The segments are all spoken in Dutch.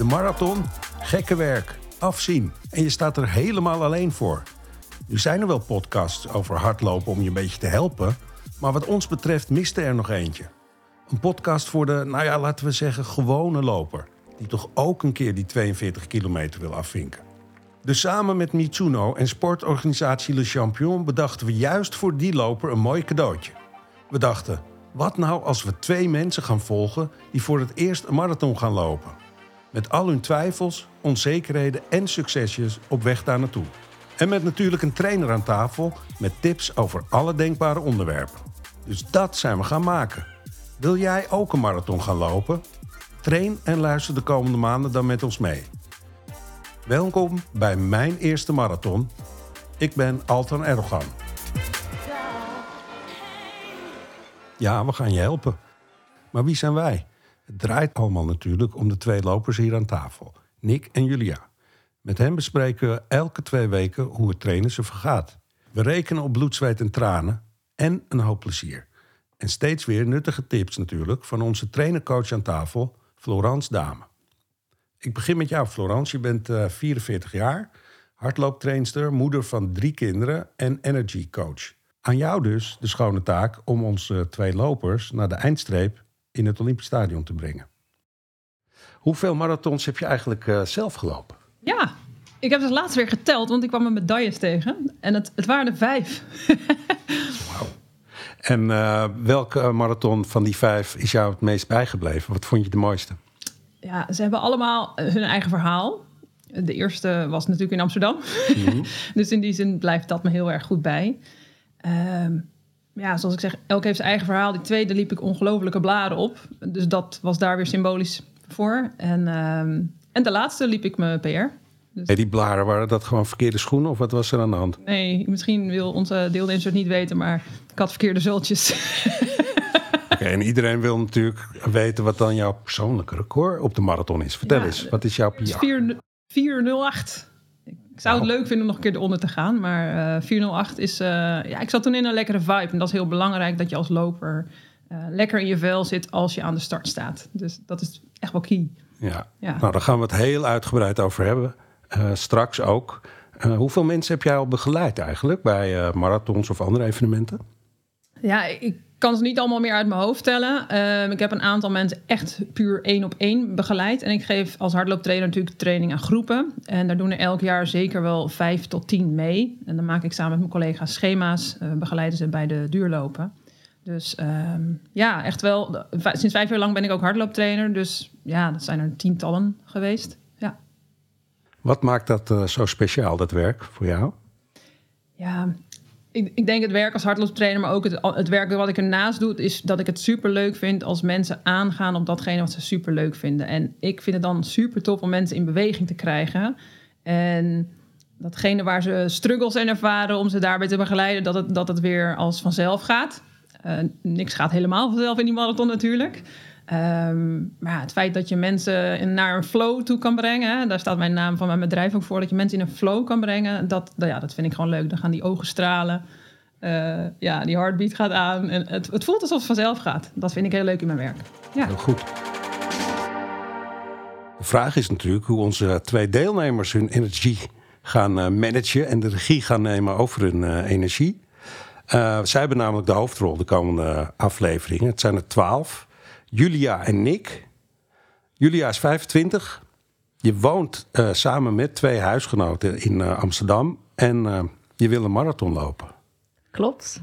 De marathon, gekke werk, afzien en je staat er helemaal alleen voor. Nu zijn er wel podcasts over hardlopen om je een beetje te helpen, maar wat ons betreft miste er nog eentje. Een podcast voor de, nou ja, laten we zeggen, gewone loper, die toch ook een keer die 42 kilometer wil afvinken. Dus samen met Mitsuno en sportorganisatie Le Champion bedachten we juist voor die loper een mooi cadeautje. We dachten, wat nou als we twee mensen gaan volgen die voor het eerst een marathon gaan lopen? Met al hun twijfels, onzekerheden en succesjes op weg daar naartoe. En met natuurlijk een trainer aan tafel met tips over alle denkbare onderwerpen. Dus dat zijn we gaan maken. Wil jij ook een marathon gaan lopen? Train en luister de komende maanden dan met ons mee. Welkom bij mijn eerste marathon. Ik ben Altan Erdogan. Ja, we gaan je helpen. Maar wie zijn wij? Het draait allemaal natuurlijk om de twee lopers hier aan tafel, Nick en Julia. Met hen bespreken we elke twee weken hoe het trainen ze vergaat. We rekenen op bloed, zweet en tranen en een hoop plezier. En steeds weer nuttige tips natuurlijk van onze trainercoach aan tafel, Florence Dame. Ik begin met jou, Florence. Je bent uh, 44 jaar, hardlooptrainster, moeder van drie kinderen en energy coach. Aan jou dus de schone taak om onze twee lopers naar de eindstreep in het Olympisch Stadion te brengen. Hoeveel marathons heb je eigenlijk uh, zelf gelopen? Ja, ik heb het laatst weer geteld, want ik kwam mijn medailles tegen. En het, het waren er vijf. Wauw. En uh, welke marathon van die vijf is jou het meest bijgebleven? Wat vond je de mooiste? Ja, ze hebben allemaal hun eigen verhaal. De eerste was natuurlijk in Amsterdam. Mm -hmm. dus in die zin blijft dat me heel erg goed bij. Um, ja, zoals ik zeg, elk heeft zijn eigen verhaal. Die tweede liep ik ongelofelijke bladen op. Dus dat was daar weer symbolisch voor. En, um, en de laatste liep ik mijn PR. Dus... Hey, die blaren, waren dat gewoon verkeerde schoenen of wat was er aan de hand? Nee, misschien wil onze deelnemers het niet weten, maar ik had verkeerde zultjes. Oké, okay, en iedereen wil natuurlijk weten wat dan jouw persoonlijke record op de marathon is. Vertel ja, eens, wat is jouw PR? 408. Ik zou het leuk vinden om nog een keer eronder te gaan. Maar uh, 408 is... Uh, ja, ik zat toen in een lekkere vibe. En dat is heel belangrijk dat je als loper uh, lekker in je vel zit als je aan de start staat. Dus dat is echt wel key. Ja, ja. nou daar gaan we het heel uitgebreid over hebben. Straks ook. hoeveel mensen heb jij al begeleid eigenlijk bij marathons of andere evenementen? Ja, ik kan ze niet allemaal meer uit mijn hoofd tellen. Uh, ik heb een aantal mensen echt puur één op één begeleid. En ik geef als hardlooptrainer natuurlijk training aan groepen. En daar doen er elk jaar zeker wel vijf tot tien mee. En dan maak ik samen met mijn collega's schema's. Uh, begeleiden ze bij de duurlopen. Dus uh, ja, echt wel. Sinds vijf jaar lang ben ik ook hardlooptrainer. Dus ja, dat zijn er tientallen geweest. Ja. Wat maakt dat uh, zo speciaal, dat werk, voor jou? Ja, ik, ik, denk het werk als hardlooptrainer, maar ook het, het werk wat ik ernaast doe, is dat ik het super leuk vind als mensen aangaan op datgene wat ze super leuk vinden. En ik vind het dan super tof om mensen in beweging te krijgen. En datgene waar ze struggles in ervaren, om ze daarbij te begeleiden, dat het, dat het weer als vanzelf gaat. Uh, niks gaat helemaal vanzelf in die marathon natuurlijk. Um, maar het feit dat je mensen naar een flow toe kan brengen, daar staat mijn naam van mijn bedrijf ook voor, dat je mensen in een flow kan brengen, dat, ja, dat vind ik gewoon leuk. Dan gaan die ogen stralen, uh, ja, die heartbeat gaat aan en het, het voelt alsof het vanzelf gaat. Dat vind ik heel leuk in mijn werk. Ja. Heel goed. De vraag is natuurlijk hoe onze twee deelnemers hun energie gaan uh, managen en de regie gaan nemen over hun energie. zij hebben namelijk de hoofdrol de komende afleveringen. Het zijn er twaalf. Julia en Nick. Julia is 25. Je woont uh, samen met twee huisgenoten in uh, Amsterdam. En uh, je wil een marathon lopen. Klopt.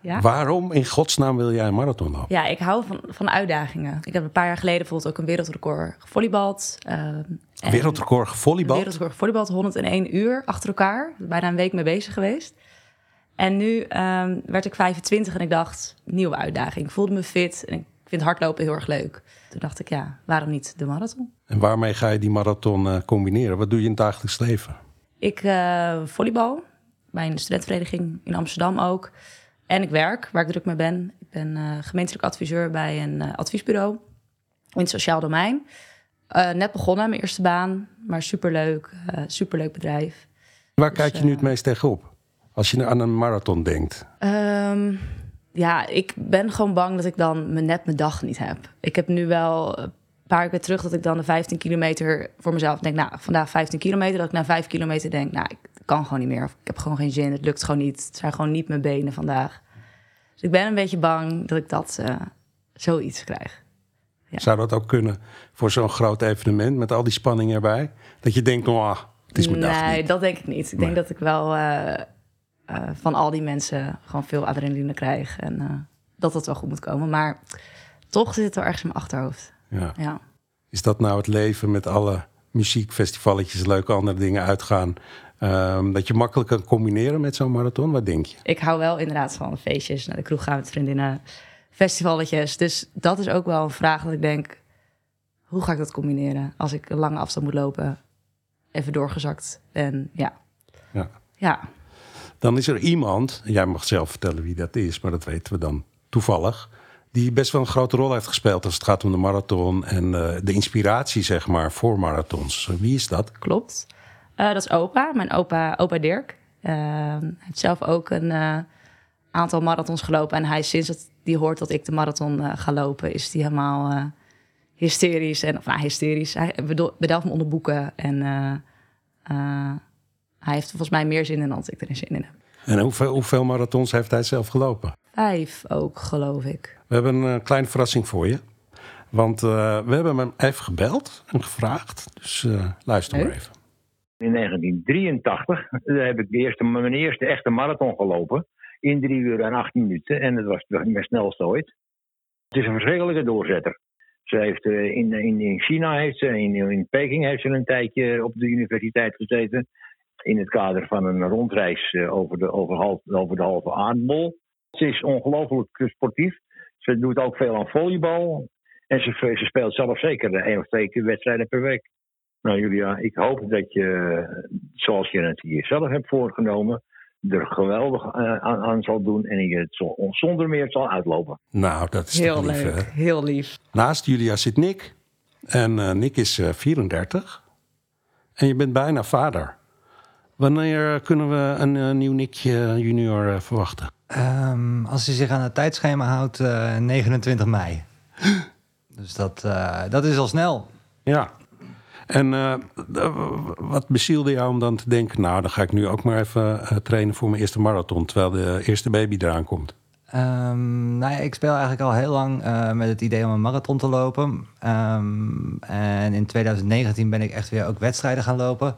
Ja. Waarom in godsnaam wil jij een marathon lopen? Ja, ik hou van, van uitdagingen. Ik heb een paar jaar geleden bijvoorbeeld ook een wereldrecord gevolleybald. wereldrecord gevolleybald? Wereldrecord gevolleybald, 101 uur achter elkaar. Bijna een week mee bezig geweest. En nu um, werd ik 25 en ik dacht, nieuwe uitdaging. Ik voelde me fit en ik ik vind hardlopen heel erg leuk. Toen dacht ik, ja, waarom niet de marathon? En waarmee ga je die marathon uh, combineren? Wat doe je in het dagelijks leven? Ik uh, volleybal bij een studentenvereniging in Amsterdam ook. En ik werk, waar ik druk mee ben. Ik ben uh, gemeentelijk adviseur bij een adviesbureau in het sociaal domein. net begonnen, mijn eerste baan, maar superleuk, superleuk bedrijf. Waar dus, kijk je nu het meest tegenop? Als je aan een marathon denkt? Um, ja, ik ben gewoon bang dat ik dan me net mijn dag niet heb. Ik heb nu wel paar weken terug dat ik dan de 15 kilometer voor mezelf denk, nou, vandaag 15 kilometer. Dat ik na 5 kilometer denk, nou, ik kan gewoon niet meer. Of ik heb gewoon geen zin, het lukt gewoon niet. Het zijn gewoon niet mijn benen vandaag. Dus ik ben een beetje bang dat ik dat uh, zoiets krijg. Ja. Zou dat ook kunnen voor zo'n groot evenement met al die spanning erbij? Dat je denkt, oh, het is mijn nee, dag Nee, dat denk ik niet. Ik denk dat ik wel uh, uh, van al die mensen gewoon veel adrenaline krijg. En dat dat wel goed moet komen. Maar toch zit het er ergens in mijn achterhoofd. Ja. ja. Is dat nou het leven met alle muziekfestivalletjes, leuke andere dingen uitgaan? Um, dat je makkelijk kan combineren met zo'n marathon? Wat denk je? Ik hou wel inderdaad van feestjes, naar de kroeg gaan met vriendinnen, festivalletjes. Dus dat is ook wel een vraag dat ik denk, hoe ga ik dat combineren? Als ik een lange afstand moet lopen, even doorgezakt en ja. Ja. ja. Dan is er iemand, jij mag zelf vertellen wie dat is, maar dat weten we dan toevallig die best wel een grote rol heeft gespeeld als het gaat om de marathon en uh, de inspiratie, zeg maar, voor marathons. Wie is dat? Klopt. Uh, dat is opa, mijn opa, opa Dirk. Uh, hij heeft zelf ook een aantal marathons gelopen. En hij, sinds dat hij hoort dat ik de marathon ga lopen, is hij helemaal hysterisch. En, of nou, hysterisch. Hij bedelft me onder boeken. En hij heeft volgens mij meer zin in dan ik erin zin in heb. En hoeveel, hoeveel marathons heeft hij zelf gelopen? Vijf ook, geloof ik. We hebben een kleine verrassing voor je. Want uh, we hebben hem even gebeld en gevraagd. Dus uh, luister maar even. In 1983 heb ik de eerste, mijn eerste echte marathon gelopen. In drie uur en acht minuten. En dat was mijn snelste ooit. Het is een verschrikkelijke doorzetter. Ze heeft in, in, in China, heeft ze, in, in Peking heeft ze een tijdje op de universiteit gezeten. In het kader van een rondreis over de, over, half, over de halve aardbol. Ze is ongelooflijk sportief. Ze doet ook veel aan volleybal. En ze, ze speelt zelf zeker één of twee keer wedstrijden per week. Nou Julia, ik hoop dat je, zoals je het jezelf hebt voorgenomen, er geweldig uh, aan, aan, zal doen en je het zo, zonder meer zal uitlopen. Nou, dat is heel lief, leuk. Hè? Heel lief. Naast Julia zit Nick. En uh, Nick is uh, 34. En je bent bijna vader. Wanneer kunnen we een uh, nieuw Nickje junior verwachten? Um, als hij zich aan het tijdschema houdt, uh, 29 mei. dus dat, dat is al snel. Ja. En uh, wat bezielde jou om dan te denken... nou, dan ga ik nu ook maar even trainen voor mijn eerste marathon... terwijl de eerste baby eraan komt? Um, nou ja, ik speel eigenlijk al heel lang met het idee om een marathon te lopen. Um, en in 2019 ben ik echt weer ook wedstrijden gaan lopen.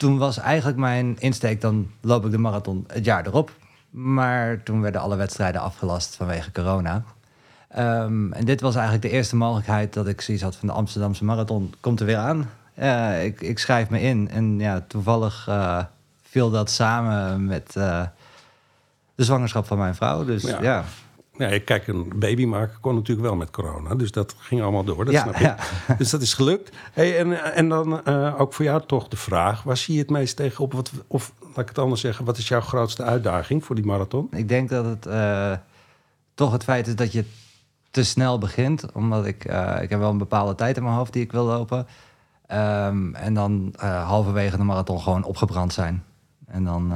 Toen was eigenlijk mijn insteek... dan loop ik de marathon het jaar erop... Maar toen werden alle wedstrijden afgelast vanwege corona. Um, en dit was eigenlijk de eerste mogelijkheid dat ik zoiets had van de Amsterdamse marathon komt er weer aan. Uh, ik, ik, schrijf me in en ja, toevallig uh, viel dat samen met uh, de zwangerschap van mijn vrouw. Dus ja. ja. Ja, kijk, een baby maken kon natuurlijk wel met corona. Dus dat ging allemaal door, dat ja, snap ik. Dus dat is gelukt. Hey, en, en dan uh, ook voor jou toch de vraag... waar zie je het meest tegenop? Wat, of laat ik het anders zeggen... wat is jouw grootste uitdaging voor die marathon? Ik denk dat het uh, toch het feit is dat je te snel begint. Omdat ik... Uh, ik heb wel een bepaalde tijd in mijn hoofd die ik wil lopen. Um, en dan halverwege de marathon gewoon opgebrand zijn. En dan...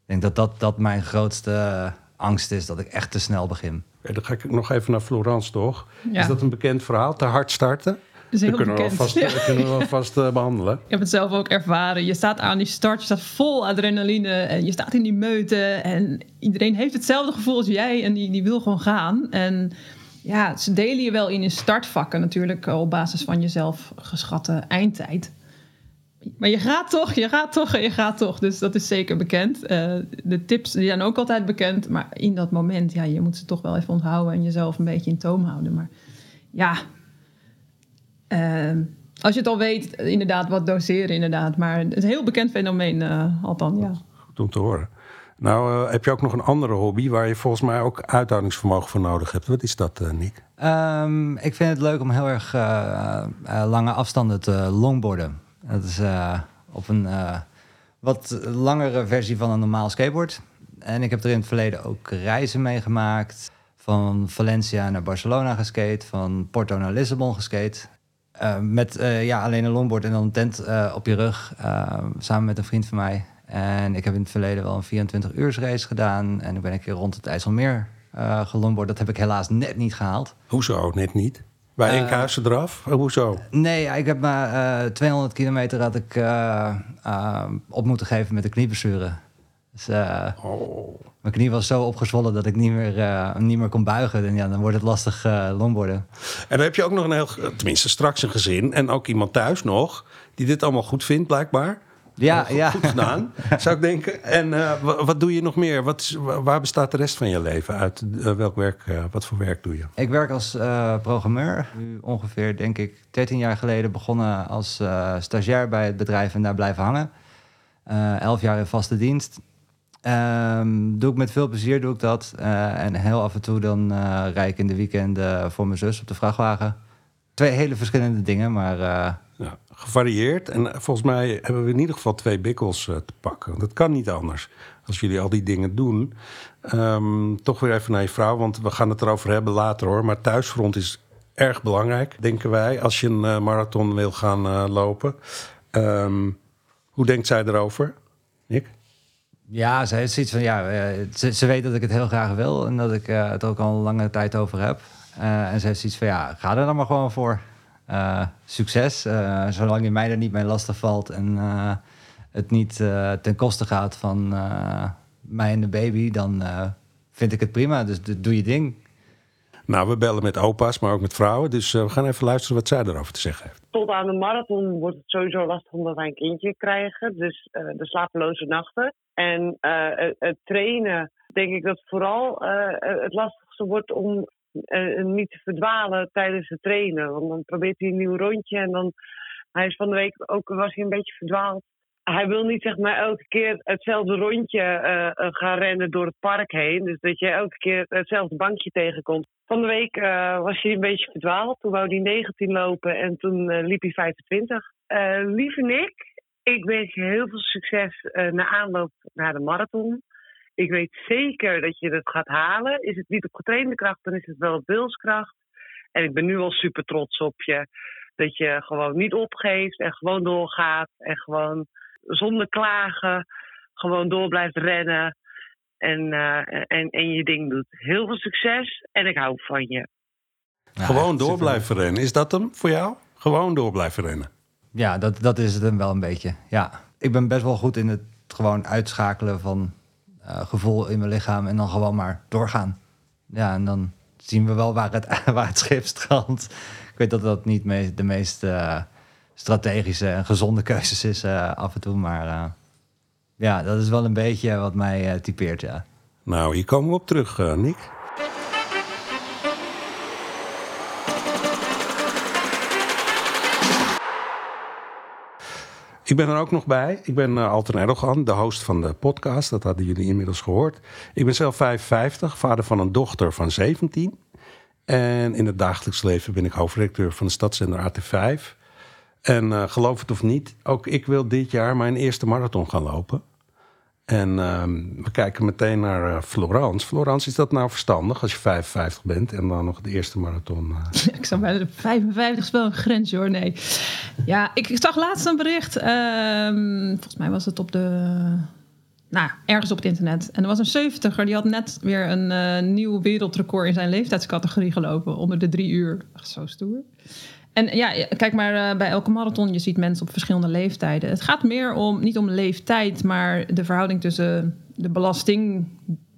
ik denk dat dat, dat mijn grootste angst is dat ik echt te snel begin. Okay, dan ga ik nog even naar Florence, toch? Ja. Is dat een bekend verhaal? Te hard starten? Dat is heel dat kunnen bekend. we vast, ja. kunnen we uh, behandelen. Ik heb het zelf ook ervaren. Je staat aan die start, je staat vol adrenaline en je staat in die meute. En iedereen heeft hetzelfde gevoel als jij en die, die wil gewoon gaan. En ja, ze delen je wel in in startvakken natuurlijk op basis van jezelf geschatte eindtijd. Maar je gaat toch, je gaat toch en je gaat toch. Dus dat is zeker bekend. Uh, de tips die zijn ook altijd bekend. Maar in dat moment, ja, je moet ze toch wel even onthouden... en jezelf een beetje in toom houden. Maar ja, uh, als je het al weet, inderdaad, wat doseren inderdaad. Maar het is een heel bekend fenomeen, uh, althans, ja. Goed om te horen. Nou, uh, heb je ook nog een andere hobby... waar je volgens mij ook uithoudingsvermogen voor nodig hebt. Wat is dat, uh, Nick? Um, ik vind het leuk om heel erg lange afstanden te longboarden. Dat is uh, op een uh, wat langere versie van een normaal skateboard. En ik heb er in het verleden ook reizen meegemaakt. Van Valencia naar Barcelona geskate, van Porto naar Lissabon geskate. Uh, met ja, alleen een longboard en dan een tent op je rug, samen met een vriend van mij. En ik heb in het verleden wel een 24 uur race gedaan. En ik ben een keer rond het IJsselmeer gelongboard. Dat heb ik helaas net niet gehaald. Hoezo net niet? Bij Enkhuizen eraf? Eh, Hoezo? Nee, ik heb maar eh 200 kilometer had ik eh, eh, op moeten geven met de knieblessure. Dus, eh, Oh. mijn knie was zo opgezwollen dat ik niet meer, eh, niet meer kon buigen. En ja, dan wordt het lastig eh longboarden. En dan heb je ook nog een heel, tenminste straks een gezin en ook iemand thuis nog, die dit allemaal goed vindt blijkbaar. Ja, Goed- ja. Goed gedaan, zou ik denken. En eh, wa- wat doe je nog meer? Wat is, waar bestaat de rest van je leven uit? Eh, welk werk, eh, wat voor werk doe je? Ik werk als programmeur. Nu ongeveer, denk ik, 13 jaar geleden begonnen als stagiair bij het bedrijf en daar blijven hangen. Eh 11 jaar in vaste dienst. Ehm, doe ik met veel plezier doe ik dat. En heel af en toe dan rijd ik in de weekenden voor mijn zus op de vrachtwagen. Twee hele verschillende dingen, maar gevarieerd. En volgens mij hebben we in ieder geval twee bikkels eh, te pakken. Dat kan niet anders. Als jullie al die dingen doen. Ehm, toch weer even naar je vrouw, want we gaan het erover hebben later hoor. Maar thuisfront is erg belangrijk, denken wij, als je een eh, marathon wil gaan eh, lopen. Ehm, hoe denkt zij erover? Nick? Ja, ze heeft zoiets van, ja, ze, weet dat ik het heel graag wil en dat ik het ook al een lange tijd over heb. En ze heeft zoiets van, ja, ga er dan maar gewoon voor. Eh, succes, eh, zolang je mij er niet mee lastig valt en eh, het niet eh, ten koste gaat van eh, mij en de baby, dan eh, vind ik het prima. Dus doe je ding. Nou, we bellen met opa's, maar ook met vrouwen. Dus eh, we gaan even luisteren wat zij erover te zeggen heeft. tot aan de marathon wordt het sowieso lastig omdat wij een kindje krijgen. Dus eh, de slapeloze nachten. En eh, het, het trainen, denk ik dat vooral eh, het lastigste wordt om eh, niet te verdwalen tijdens het trainen. Want dan probeert hij een nieuw rondje en dan... Hij is van de week ook was hij een beetje verdwaald. Hij wil niet zeg maar elke keer hetzelfde rondje eh, gaan rennen door het park heen. Dus dat je elke keer hetzelfde bankje tegenkomt. Van de week was hij een beetje verdwaald. Toen wou hij 19 lopen en toen liep hij 25. Eh, lieve Nick, ik wens je heel veel succes eh na aanloop naar de marathon. Ik weet zeker dat je het gaat halen. Is het niet op getrainde kracht, dan is het wel op wilskracht. En ik ben nu al super trots op je. Dat je gewoon niet opgeeft en gewoon doorgaat. En gewoon zonder klagen gewoon door blijft rennen. En, eh, en, en je ding doet. Heel veel succes en ik hou van je. Gewoon door blijven rennen. Is dat hem voor jou? Gewoon door blijven rennen. Ja, dat, dat is het hem wel een beetje. Ja, ik ben best wel goed in het gewoon uitschakelen van gevoel in mijn lichaam en dan gewoon maar doorgaan. Ja, en dan zien we wel waar het, waar het schip strandt. Ik weet dat dat niet me- de meest eh, strategische en gezonde keuzes is eh, af en toe, maar eh, ja, dat is wel een beetje wat mij eh, typeert, ja. Nou, hier komen we op terug, eh, Nick. Ik ben er ook nog bij. Ik ben uh, Alten Erdogan, de host van de podcast. Dat hadden jullie inmiddels gehoord. Ik ben zelf 55, vader van een dochter van 17. En in het dagelijks leven ben ik hoofdredacteur van de stadszender AT5. En uh, geloof het of niet, ook ik wil dit jaar mijn eerste marathon gaan lopen. En uh, we kijken meteen naar uh, Florence. Florence, is dat nou verstandig als je 55 bent en dan nog de eerste marathon? Uh... ik zou bijna de 55 is wel een grens hoor, nee. Ja, ik, zag laatst een bericht. Uh, volgens mij was het op de... Nou, ergens op het internet. En er was een 70er, die had net weer een uh, nieuw wereldrecord in zijn leeftijdscategorie gelopen. Onder de drie uur. Zo stoer. En ja, kijk maar uh, bij elke marathon, je ziet mensen op verschillende leeftijden. Het gaat meer om, niet om leeftijd, maar de verhouding tussen de belasting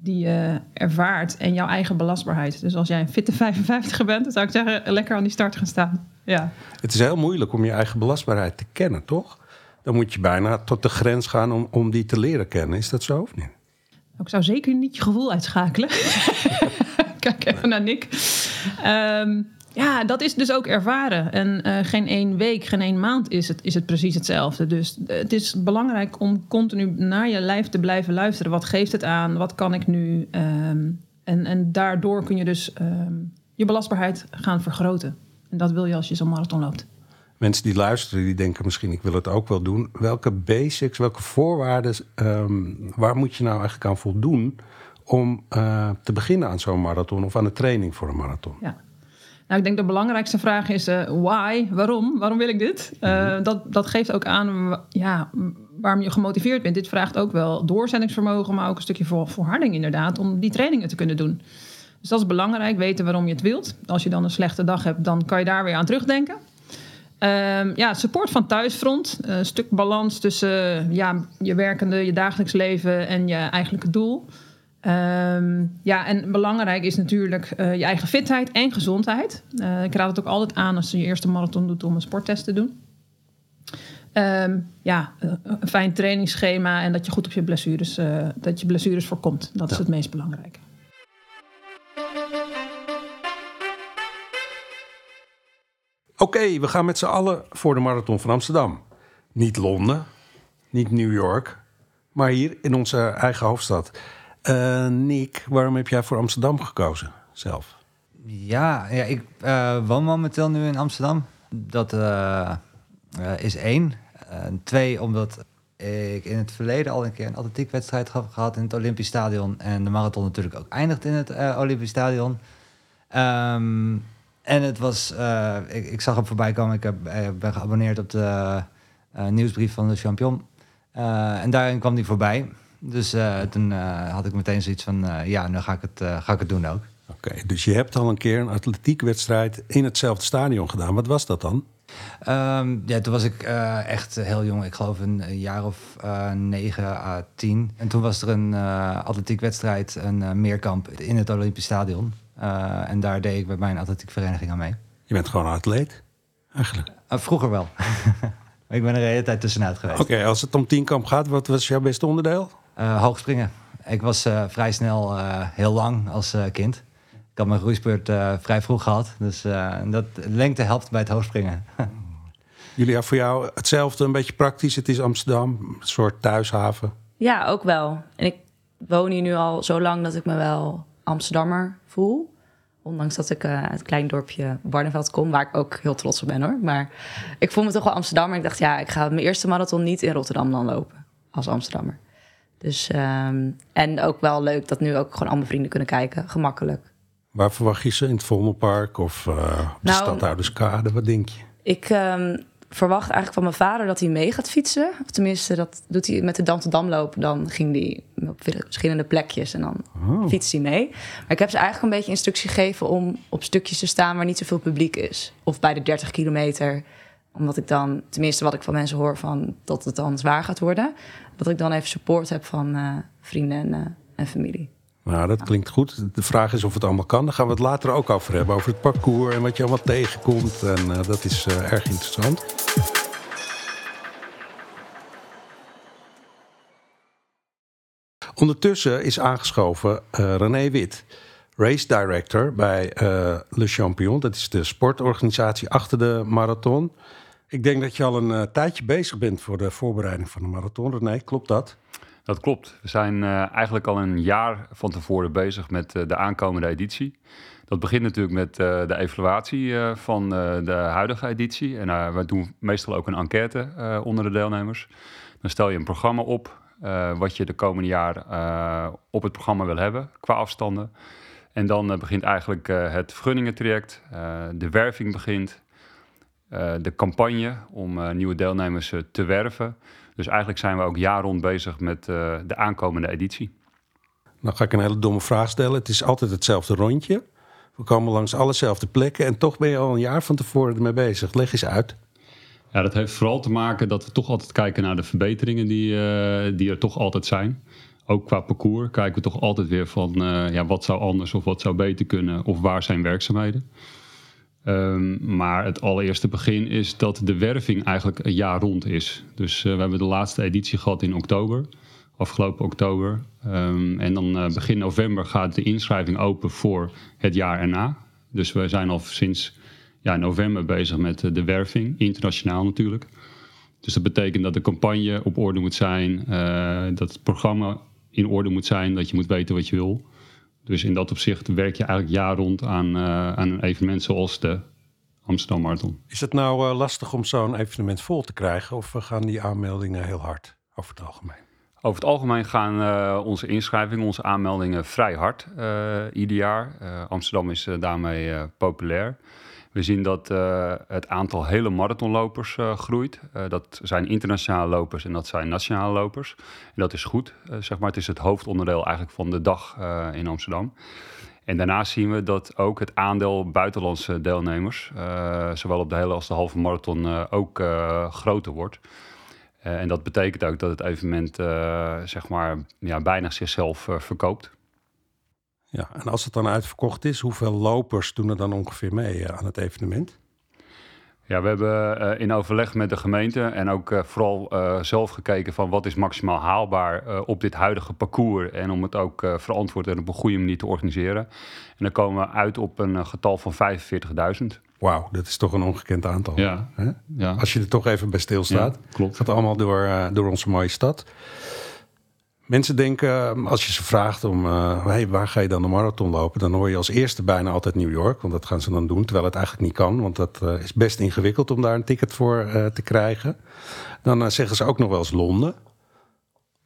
die je ervaart en jouw eigen belastbaarheid. Dus als jij een fitte 55 bent, dan zou ik zeggen, lekker aan die start gaan staan. Ja. Het is heel moeilijk om je eigen belastbaarheid te kennen, toch? Dan moet je bijna tot de grens gaan om, om die te leren kennen. Is dat zo of niet? Ik zou zeker niet je gevoel uitschakelen. Kijk even naar Nick. Um, ja, dat is dus ook ervaren. En uh, geen één week, geen één maand is het, is het precies hetzelfde. Dus uh, het is belangrijk om continu naar je lijf te blijven luisteren. Wat geeft het aan? Wat kan ik nu? Um, en, en daardoor kun je dus um, je belastbaarheid gaan vergroten. En dat wil je als je zo'n marathon loopt. Mensen die luisteren, die denken misschien ik wil het ook wel doen. Welke basics, welke voorwaarden, waar moet je nou eigenlijk aan voldoen... om uh, te beginnen aan zo'n marathon of aan de training voor een marathon? Ja. Nou, ik denk de belangrijkste vraag is uh, why? Waarom? Waarom wil ik dit? Uh, mm-hmm. dat, dat geeft ook aan ja, waarom je gemotiveerd bent. Dit vraagt ook wel doorzettingsvermogen, maar ook een stukje voor, volharding inderdaad, om die trainingen te kunnen doen. Dus dat is belangrijk, weten waarom je het wilt. Als je dan een slechte dag hebt, dan kan je daar weer aan terugdenken. Um, ja, support van thuisfront. Een stuk balans tussen ja, je werkende, je dagelijks leven en je eigenlijke doel. Um, ja, en belangrijk is natuurlijk uh, je eigen fitheid en gezondheid. Uh, ik raad het ook altijd aan als je je eerste marathon doet om een sporttest te doen. Um, ja, een fijn trainingsschema en dat je goed op je blessures, uh, dat je blessures voorkomt. Dat is het meest belangrijke. Oké, okay, we gaan met z'n allen voor de Marathon van Amsterdam. Niet Londen, niet New York, maar hier in onze eigen hoofdstad. Uh, Nick, waarom heb jij voor Amsterdam gekozen zelf? Ja, ja ik uh, woon momenteel nu in Amsterdam. Dat uh, is één. twee, omdat ik in het verleden al een keer een atletiekwedstrijd heb gehad in het Olympisch Stadion. En de marathon natuurlijk ook eindigt in het Olympisch Stadion. Um, en het was, ik, ik, zag hem voorbij komen. Ik heb, ben geabonneerd op de nieuwsbrief van de Champion. En daarin kwam die voorbij. Dus toen had ik meteen zoiets van, ja, nu ga ik het, ga ik het doen ook. Oké, okay, dus je hebt al een keer een atletiekwedstrijd in hetzelfde stadion gedaan. Wat was dat dan? Um, ja, toen was ik echt heel jong. Ik geloof een, een jaar of negen à tien. En toen was er een atletiekwedstrijd, een meerkamp in het Olympisch Stadion. Uh, en daar deed ik bij mijn atletiekvereniging aan mee. Je bent gewoon een atleet, eigenlijk? Uh, vroeger wel. ik ben er de hele tijd tussenuit geweest. Oké, okay, als het om tienkamp gaat, wat was jouw beste onderdeel? Uh, hoogspringen. Ik was vrij snel heel lang als kind. Ik had mijn groeispurt vrij vroeg gehad. Dus dat lengte helpt bij het hoogspringen. Julia, voor jou hetzelfde, een beetje praktisch. Het is Amsterdam, een soort thuishaven. Ja, ook wel. En ik woon hier nu al zo lang dat ik me wel Amsterdammer voel. Ondanks dat ik uh, uit het klein dorpje Barneveld kom, waar ik ook heel trots op ben hoor. Maar ik voel me toch wel Amsterdammer. Ik dacht, ja, ik ga mijn eerste marathon niet in Rotterdam dan lopen. Als Amsterdammer. Dus, um, en ook wel leuk dat nu ook gewoon allemaal vrienden kunnen kijken. Gemakkelijk. Waar verwacht je ze? In het Vondelpark of uh, op de nou, Stadhouderskade? Wat denk je? Ik um, verwacht eigenlijk van mijn vader dat hij mee gaat fietsen. Of tenminste, dat doet hij met de Dam te Dam lopen. Dan ging hij op verschillende plekjes en dan oh. fietst hij mee. Maar ik heb ze eigenlijk een beetje instructie gegeven om op stukjes te staan waar niet zoveel publiek is. Of bij de 30 kilometer. Omdat ik dan, tenminste wat ik van mensen hoor, van dat het dan zwaar gaat worden. Dat ik dan even support heb van uh, vrienden en, uh, en familie. Nou, dat klinkt goed. De vraag is of het allemaal kan. Daar gaan we het later ook over hebben. Over het parcours en wat je allemaal tegenkomt. En uh, dat is erg interessant. Ondertussen is aangeschoven René Wit, race director bij Le Champion. Dat is de sportorganisatie achter de marathon. Ik denk dat je al een tijdje bezig bent voor de voorbereiding van de marathon. René, klopt dat? Dat klopt. We zijn uh, eigenlijk al een jaar van tevoren bezig met uh, de aankomende editie. Dat begint natuurlijk met de evaluatie van de huidige editie. En we doen meestal ook een enquête onder de deelnemers. Dan stel je een programma op wat je de komende jaar op het programma wil hebben qua afstanden. En dan begint eigenlijk het vergunningentraject, de werving begint, de campagne om nieuwe deelnemers te werven. Dus eigenlijk zijn we ook jaar rond bezig met uh, de aankomende editie. Nou ga ik een hele domme vraag stellen. Het is altijd hetzelfde rondje. We komen langs allezelfde plekken en toch ben je al een jaar van tevoren ermee bezig. Leg eens uit. Ja, dat heeft vooral te maken dat we toch altijd kijken naar de verbeteringen die, uh, die er toch altijd zijn. Ook qua parcours kijken we toch altijd weer van uh, ja, wat zou anders of wat zou beter kunnen of waar zijn werkzaamheden. Um, maar het allereerste begin is dat de werving eigenlijk een jaar rond is. Dus uh, we hebben de laatste editie gehad in oktober, afgelopen oktober. Um, en dan uh, begin november gaat de inschrijving open voor het jaar erna. Dus we zijn al sinds ja, november bezig met uh, de werving, internationaal natuurlijk. Dus dat betekent dat de campagne op orde moet zijn, dat het programma in orde moet zijn, dat je moet weten wat je wil. Dus in dat opzicht werk je eigenlijk jaar rond aan, uh, aan een evenement zoals de Amsterdam Marathon. Is het nou uh, lastig om zo'n evenement vol te krijgen of gaan die aanmeldingen heel hard over het algemeen? Over het algemeen gaan uh, onze inschrijvingen, onze aanmeldingen vrij hard ieder jaar. Amsterdam is daarmee populair. We zien dat uh, het aantal hele marathonlopers uh, groeit. Uh, dat zijn internationale lopers en dat zijn nationale lopers. En dat is goed. zeg maar, het is het hoofdonderdeel eigenlijk van de dag in Amsterdam. En daarnaast zien we dat ook het aandeel buitenlandse deelnemers, zowel op de hele als de halve marathon, ook groter wordt. en dat betekent ook dat het evenement zeg maar, ja, bijna zichzelf verkoopt. Ja, en als het dan uitverkocht is, hoeveel lopers doen er dan ongeveer mee aan het evenement? Ja, we hebben uh, in overleg met de gemeente en ook uh, vooral uh, zelf gekeken van wat is maximaal haalbaar op dit huidige parcours. En om het ook verantwoord en op een goede manier te organiseren. En dan komen we uit op een getal van 45.000. Wauw, dat is toch een ongekend aantal. Ja, hè? ja. Als je er toch even bij stilstaat. Ja, klopt. Het gaat allemaal door, door onze mooie stad. Mensen denken, als je ze vraagt om uh, hey, waar ga je dan de marathon lopen, dan hoor je als eerste bijna altijd New York, want dat gaan ze dan doen, terwijl het eigenlijk niet kan, want dat uh, is best ingewikkeld om daar een ticket voor uh, te krijgen. Dan zeggen ze ook nog wel eens Londen,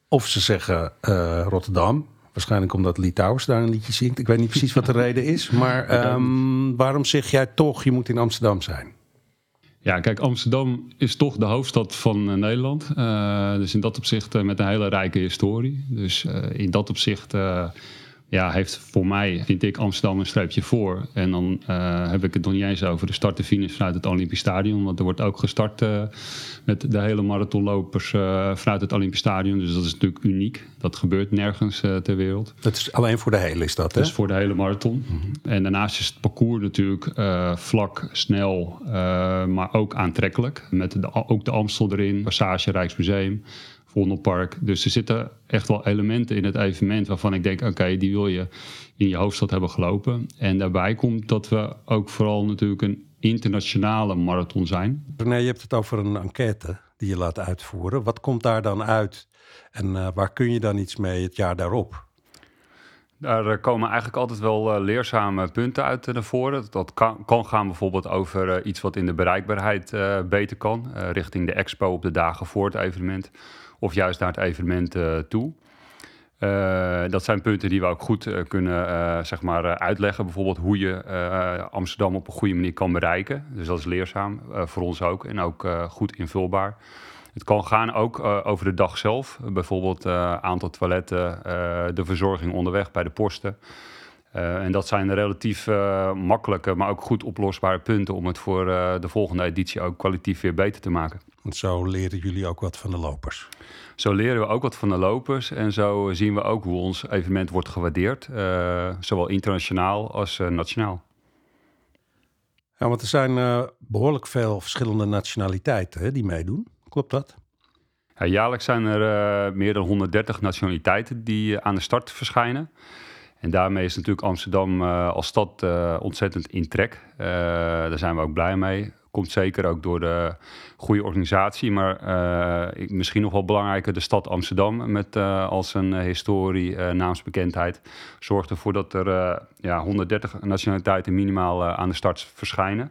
of ze zeggen Rotterdam. Waarschijnlijk omdat Litouwers daar een liedje zingt. Ik weet niet precies wat de reden is. Maar um, waarom zeg jij toch, je moet in Amsterdam zijn? Ja, kijk, Amsterdam is toch de hoofdstad van uh, Nederland. Uh, dus in dat opzicht uh, met een hele rijke historie. Dus in dat opzicht ja, heeft voor mij, vind ik, Amsterdam een streepje voor. En dan uh, heb ik het nog niet eens over de start en finish vanuit het Olympisch Stadion. Want er wordt ook gestart uh, met de hele marathonlopers uh, vanuit het Olympisch Stadion. Dus dat is natuurlijk uniek. Dat gebeurt nergens ter wereld. Dat is alleen voor de hele, is dat hè? Dat is voor de hele marathon. Mm -hmm. En daarnaast is het parcours natuurlijk vlak, snel, maar ook aantrekkelijk. Met de, ook de Amstel erin, Passage Rijksmuseum. Vondelpark. Dus er zitten echt wel elementen in het evenement waarvan ik denk, oké, die wil je in je hoofdstad hebben gelopen. En daarbij komt dat we ook vooral natuurlijk een internationale marathon zijn. René, je hebt het over een enquête die je laat uitvoeren. Wat komt daar dan uit en uh, waar kun je dan iets mee het jaar daarop? Daar komen eigenlijk altijd wel uh, leerzame punten uit naar voren. Dat kan, kan gaan bijvoorbeeld over uh, iets wat in de bereikbaarheid uh, beter kan, richting de expo op de dagen voor het evenement, of juist naar het evenement toe. dat zijn punten die we ook goed kunnen zeg maar, uitleggen. Bijvoorbeeld hoe je Amsterdam op een goede manier kan bereiken. Dus dat is leerzaam voor ons ook en ook goed invulbaar. Het kan gaan ook over de dag zelf. bijvoorbeeld aantal toiletten, de verzorging onderweg bij de posten. En dat zijn relatief makkelijke, maar ook goed oplosbare punten om het voor de volgende editie ook kwalitatief weer beter te maken. Want zo leren jullie ook wat van de lopers. Zo leren we ook wat van de lopers en zo zien we ook hoe ons evenement wordt gewaardeerd, zowel internationaal als nationaal. Ja, want er zijn behoorlijk veel verschillende nationaliteiten hè, die meedoen. Klopt dat? Ja, jaarlijks zijn er meer dan 130 nationaliteiten die aan de start verschijnen. En daarmee is natuurlijk Amsterdam uh, als stad ontzettend in trek. daar zijn we ook blij mee. Komt zeker ook door de goede organisatie. Maar misschien nog wel belangrijker, de stad Amsterdam met als een historie, naamsbekendheid. Zorgt ervoor dat er ja, 130 nationaliteiten minimaal aan de start verschijnen.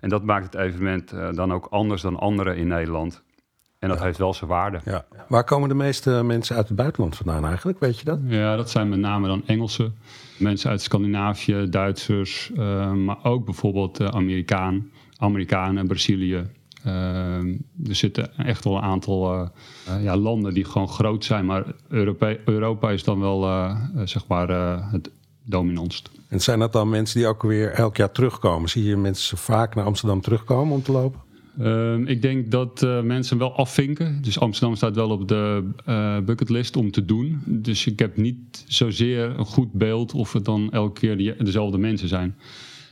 En dat maakt het evenement dan ook anders dan andere in Nederland. En dat ja. heeft wel zijn waarde. Ja. Waar komen de meeste mensen uit het buitenland vandaan eigenlijk? Weet je dat? Ja, dat zijn met name dan Engelsen. Mensen uit Scandinavië, Duitsers. Uh, maar ook bijvoorbeeld uh, Amerikaan, Amerikanen, Brazilië. Uh, er zitten echt wel een aantal ja, landen die gewoon groot zijn. Maar Europa, Europa is dan wel zeg maar het dominantst. En zijn dat dan mensen die ook weer elk jaar terugkomen? Zie je mensen vaak naar Amsterdam terugkomen om te lopen? Uh, ik denk dat uh, mensen wel afvinken. Dus Amsterdam staat wel op de uh, bucketlist om te doen. Dus ik heb niet zozeer een goed beeld of het dan elke keer dezelfde mensen zijn.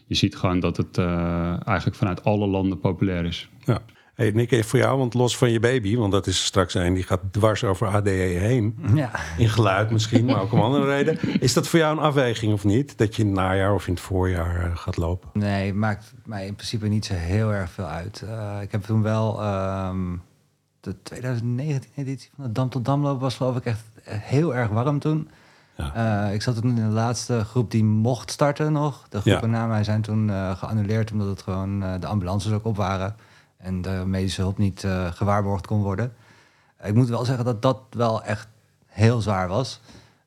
Je ziet gewoon dat het eigenlijk vanuit alle landen populair is. Ja. Hey, Nick, even voor jou, want los van je baby, want dat is straks een die gaat dwars over ADE heen. Ja. In geluid misschien, maar ook om andere reden. Is dat voor jou een afweging of niet? Dat je in het najaar of in het voorjaar gaat lopen? Nee, maakt mij in principe niet zo heel erg veel uit. Uh, ik heb toen wel um, de 2019-editie van de Dam tot Damloop was geloof ik echt heel erg warm toen. Ja. Uh, ik zat toen in de laatste groep die mocht starten nog. De groepen ja. na mij zijn toen uh, geannuleerd omdat het gewoon de ambulances ook op waren en de medische hulp niet uh, gewaarborgd kon worden. Ik moet wel zeggen dat dat wel echt heel zwaar was.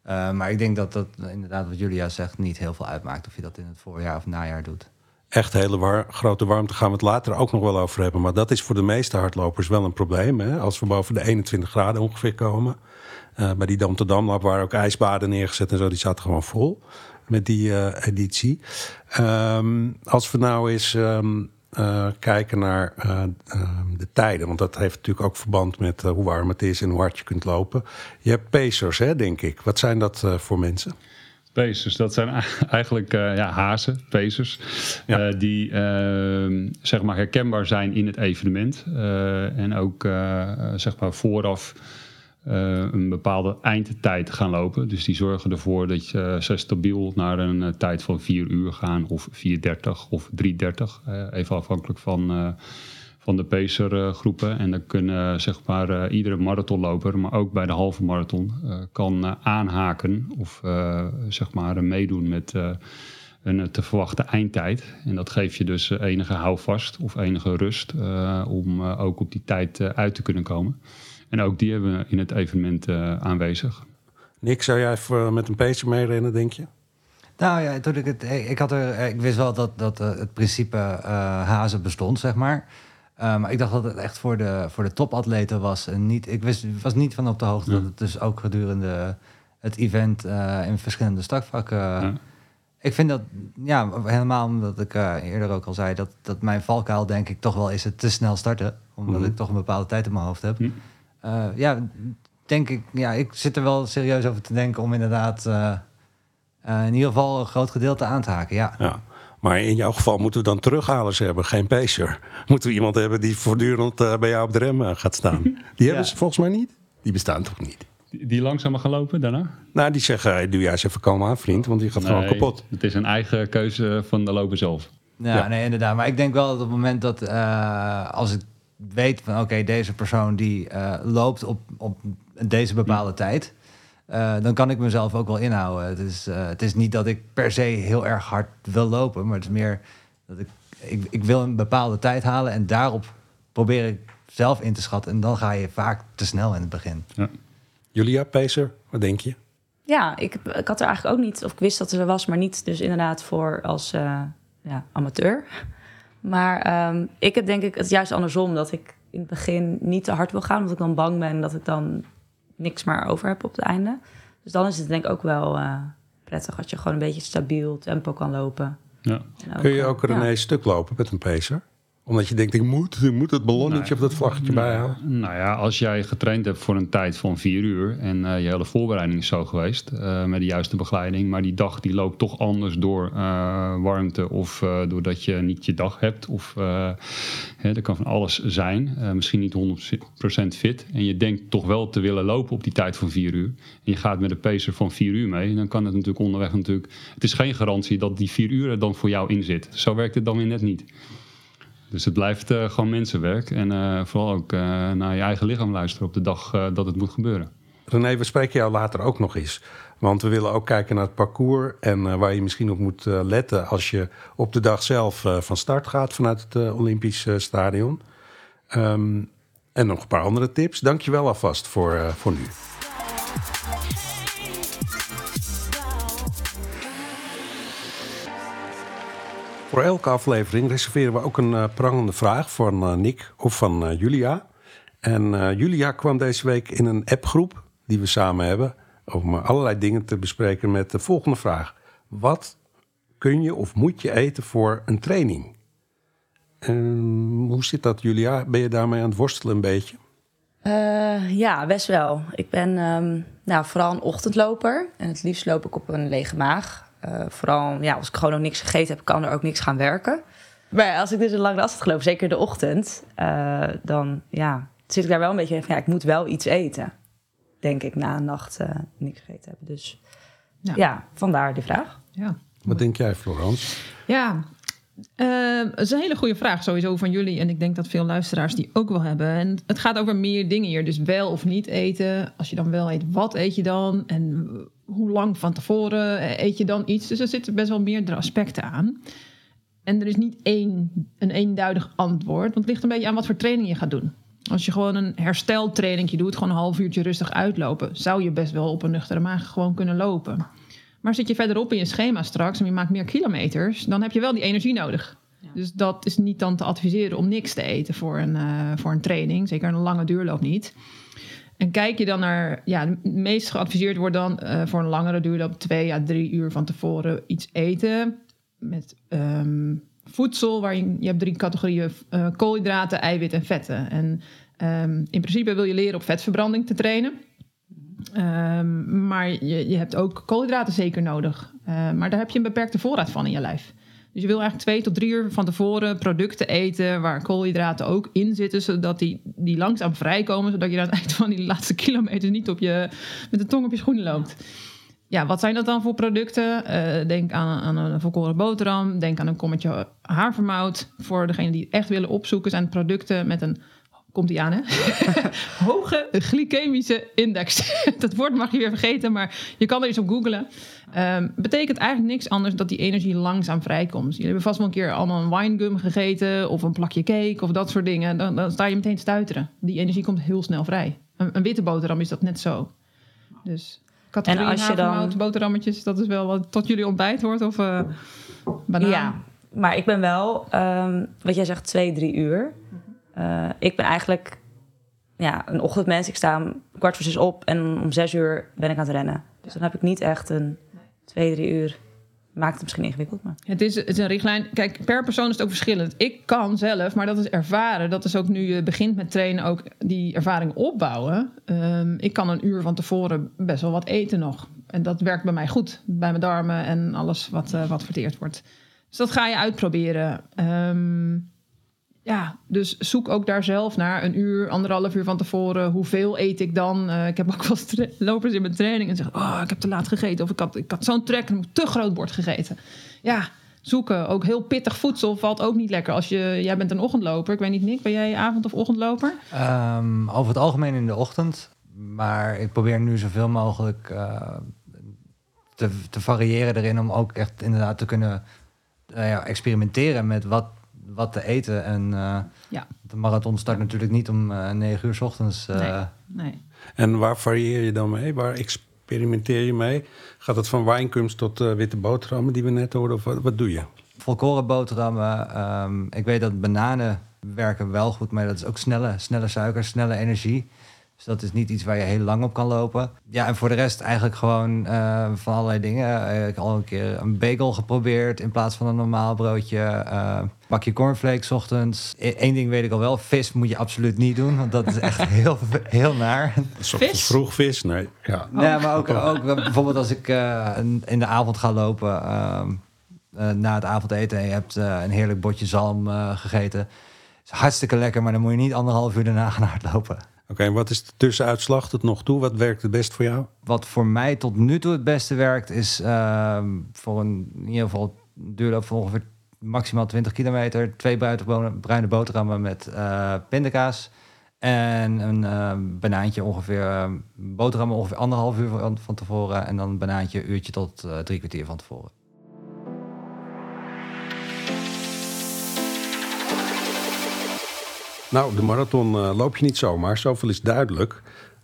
Uh, maar ik denk dat dat inderdaad, wat Julia zegt, niet heel veel uitmaakt of je dat in het voorjaar of najaar doet. Echt hele grote warmte gaan we het later ook nog wel over hebben. Maar dat is voor de meeste hardlopers wel een probleem. Hè? Als we boven de 21 graden ongeveer komen. Uh, bij die Dam Damlab waren ook ijsbaden neergezet en zo, die zaten gewoon vol. met die eh, editie. Ehm, als we nou eens ehm, eh, kijken naar eh, ehm, de tijden, want dat heeft natuurlijk ook verband met eh, hoe warm het is en hoe hard je kunt lopen. Je hebt pacers, hè, denk ik. Wat zijn dat voor mensen? Pacers, dat zijn eigenlijk ja, hazen, pacers, Ja. eh, die eh, zeg maar herkenbaar zijn in het evenement. en ook zeg maar vooraf een bepaalde eindtijd gaan lopen. Dus die zorgen ervoor dat je eh, ze stabiel naar een eh, tijd van 4 uur gaan, of 4.30 of 3.30. eh, even afhankelijk van, eh, van de pacergroepen. En dan kunnen zeg maar eh, iedere marathonloper, maar ook bij de halve marathon, eh, kan eh, aanhaken of eh, zeg maar eh, meedoen met eh, een eh, te verwachte eindtijd. En dat geeft je dus eh, enige houvast of enige rust eh, om eh, ook op die tijd eh, uit te kunnen komen. En ook die hebben we in het evenement eh, aanwezig. Nick, zou jij even met een pacer meerennen, denk je? Nou ja, toen ik het. Ik, had er, ik wist wel dat, dat eh, het principe eh, hazen bestond, zeg maar. Eh, maar ik dacht dat het echt voor de, voor de topatleten was. En niet, ik wist, was niet van op de hoogte Ja. dat het dus ook gedurende het event eh, in verschillende startvakken. Ja. Ik vind dat, ja, helemaal omdat ik eh, eerder ook al zei, dat, dat mijn valkuil denk ik toch wel is het te snel starten. Omdat Mhm. ik toch een bepaalde tijd in mijn hoofd heb. Eh, ja, denk ik, ja, ik zit er wel serieus over te denken om inderdaad eh, eh, in ieder geval een groot gedeelte aan te haken. Ja, Ja. Maar in jouw geval moeten we dan terughalers hebben, geen pacer. Moeten we iemand hebben die voortdurend bij jou op de rem gaat staan. Die hebben ze volgens mij niet. Die bestaan toch niet? Die, die langzamer gaan lopen daarna? Nou, die zeggen, hey, doe jij eens even komen aan, vriend, want die gaat gewoon kapot. Het is een eigen keuze van de loper zelf. ja, Ja. nee, inderdaad. Maar ik denk wel dat op het moment dat eh, als ik weet van oké, deze persoon die eh, loopt op, op deze bepaalde tijd. eh, dan kan ik mezelf ook wel inhouden. Het is, eh, het is niet dat ik per se heel erg hard wil lopen, maar het is meer dat ik, ik, ik wil een bepaalde tijd halen en daarop probeer ik zelf in te schatten. En dan ga je vaak te snel in het begin. Julia, pacer, wat denk je? Ja, ik, ik had er eigenlijk ook niet, of ik wist dat er was, maar niet dus inderdaad voor als eh, ja, amateur. Maar ehm, ik heb denk ik het juist andersom, dat ik in het begin niet te hard wil gaan, omdat ik dan bang ben dat ik dan niks meer over heb op het einde. Dus dan is het denk ik ook wel eh, prettig als je gewoon een beetje stabiel tempo kan lopen. Ja. Kun je ook ja. René stuk lopen met een pacer? Omdat je denkt, ik moet, ik moet het ballonnetje Nee. of dat vlaggetje bijhouden. Nou ja, als jij getraind hebt voor een tijd van vier uur en eh, je hele voorbereiding is zo geweest eh, met de juiste begeleiding, maar die dag die loopt toch anders door eh, warmte of doordat je niet je dag hebt of hè, er kan van alles zijn, misschien niet 100% fit en je denkt toch wel te willen lopen op die tijd van vier uur en je gaat met een pacer van vier uur mee, dan kan het natuurlijk onderweg natuurlijk, het is geen garantie dat die vier uur er dan voor jou in zit. Zo werkt het dan weer net niet. Dus het blijft eh, gewoon mensenwerk. En eh, vooral ook eh, naar je eigen lichaam luisteren op de dag dat het moet gebeuren. René, we spreken jou later ook nog eens. Want we willen ook kijken naar het parcours en waar je misschien op moet letten als je op de dag zelf van start gaat vanuit het Olympisch Stadion. Ehm, en nog een paar andere tips. Dank je wel alvast voor, voor nu. Voor elke aflevering reserveren we ook een eh, prangende vraag van eh, Nick of van eh, Julia. En Julia kwam deze week in een appgroep die we samen hebben om allerlei dingen te bespreken met de volgende vraag. Wat kun je of moet je eten voor een training? En hoe zit dat, Julia? Ben je daarmee aan het worstelen een beetje? Ja, best wel. Ik ben ehm, nou, vooral een ochtendloper. En het liefst loop ik op een lege maag. Eh, vooral ja, als ik gewoon nog niks gegeten heb, kan er ook niks gaan werken. Maar ja, als ik dus een lange afstand loop, zeker de ochtend... eh, dan ja, zit ik daar wel een beetje van... ja, ik moet wel iets eten. Denk ik, na een nacht eh, niks gegeten hebben. Dus Ja. ja, vandaar die vraag. Ja. Wat denk jij, Florence? Ja, eh, het is een hele goede vraag sowieso van jullie. En ik denk dat veel luisteraars die ook wel hebben. En het gaat over meer dingen hier. Dus wel of niet eten. Als je dan wel eet, wat eet je dan? En hoe lang van tevoren eet je dan iets? Dus er zitten best wel meerdere aspecten aan. En er is niet één, een eenduidig antwoord. Want het ligt een beetje aan wat voor training je gaat doen. Als je gewoon een hersteltraining doet, gewoon een half uurtje rustig uitlopen, zou je best wel op een nuchtere maag gewoon kunnen lopen. Maar zit je verderop in je schema straks en je maakt meer kilometers, dan heb je wel die energie nodig. Dus dat is niet dan te adviseren om niks te eten voor een, eh, voor een training. Zeker een lange duurloop niet. En kijk je dan naar, ja, het meest geadviseerd wordt dan eh, voor een langere duur dan twee à drie uur van tevoren iets eten met ehm, voedsel, waar je, je hebt drie categorieën uh, koolhydraten, eiwit en vetten. En um, in principe wil je leren op vetverbranding te trainen. Um, maar je, je hebt ook koolhydraten zeker nodig. Uh, maar daar heb je een beperkte voorraad van in je lijf. Dus je wil eigenlijk twee tot drie uur van tevoren producten eten waar koolhydraten ook in zitten, zodat die, die langzaam vrijkomen, zodat je aan het eind van die laatste kilometer niet op je, met de tong op je schoenen loopt. Ja, wat zijn dat dan voor producten? Uh, denk aan, aan een volkoren boterham, denk aan een kommetje havermout. Voor degenen die echt willen opzoeken, zijn producten met een komt die aan, hè? Hoge glycemische index. dat woord mag je weer vergeten, maar je kan er eens op googlen. Um, betekent eigenlijk niks anders dat die energie langzaam vrijkomt. Jullie hebben vast wel een keer allemaal een winegum gegeten of een plakje cake of dat soort dingen. Dan, dan sta je meteen te stuiteren. Die energie komt heel snel vrij. Een, een witte boterham is dat net zo. Dus categorie en als je dan... boterhammetjes, dat is wel wat tot jullie ontbijt hoort of uh, banaan. Ja, maar ik ben wel, um, wat jij zegt, twee, drie uur. Uh, ik ben eigenlijk ja, een ochtendmens. Ik sta om kwart voor zes op en om zes uur ben ik aan het rennen. Dus dan heb ik niet echt een twee, drie uur. Maakt het misschien ingewikkeld. Maar. Het, is, het is een richtlijn. Kijk, per persoon is het ook verschillend. Ik kan zelf, maar dat is ervaren. Dat is ook nu je begint met trainen, ook die ervaring opbouwen. Um, ik kan een uur van tevoren best wel wat eten nog. En dat werkt bij mij goed. Bij mijn darmen en alles wat, uh, wat verteerd wordt. Dus dat ga je uitproberen. Um, ja, dus zoek ook daar zelf naar een uur, anderhalf uur van tevoren. Hoeveel eet ik dan? Uh, ik heb ook wel lopers in mijn training en zeggen: Oh, ik heb te laat gegeten. Of ik had, ik had zo'n trek en te groot bord gegeten. Ja, zoeken. Ook heel pittig voedsel valt ook niet lekker. Als je, jij bent een ochtendloper. Ik weet niet, Nick, ben jij avond- of ochtendloper? Um, over het algemeen in de ochtend. Maar ik probeer nu zoveel mogelijk uh, te, te, variëren erin om ook echt inderdaad te kunnen uh, ja, experimenteren met wat wat te eten. En uh, ja. de marathon start natuurlijk niet om uh, 9 uur s ochtends. Uh, nee, nee. En waar varieer je dan mee? Waar experimenteer je mee? Gaat het van wijnkunst tot witte boterhammen die we net hoorden? Of wat, wat doe je? Volkoren boterhammen. Um, ik weet dat bananen werken wel goed, maar dat is ook snelle, snelle suiker, snelle energie. Dus dat is niet iets waar je heel lang op kan lopen. Ja, en voor de rest eigenlijk gewoon uh, van allerlei dingen. Uh, ik heb al een keer een bagel geprobeerd in plaats van een normaal broodje. Uh, bakje cornflakes ochtends. Eén ding weet ik al wel, vis moet je absoluut niet doen, want dat is echt heel, heel naar. Vis? Vroeg vis? Nee. Ja, nee, maar ook, ook bijvoorbeeld als ik in de avond ga lopen, na het avondeten en je hebt een heerlijk bordje zalm gegeten. is hartstikke lekker, maar dan moet je niet anderhalf uur daarna gaan hardlopen. Oké, en wat is de tussenuitslag tot nog toe? Wat werkt het best voor jou? Wat voor mij tot nu toe het beste werkt, is uh, voor een in ieder geval duurloop van ongeveer maximaal 20 kilometer. Twee bruine boterhammen met uh, pindakaas. En een uh, banaantje ongeveer, boterhammen ongeveer anderhalf uur van, van tevoren. En dan een banaantje uurtje tot drie kwartier van tevoren. Nou, de marathon uh, loop je niet zomaar, zoveel is duidelijk.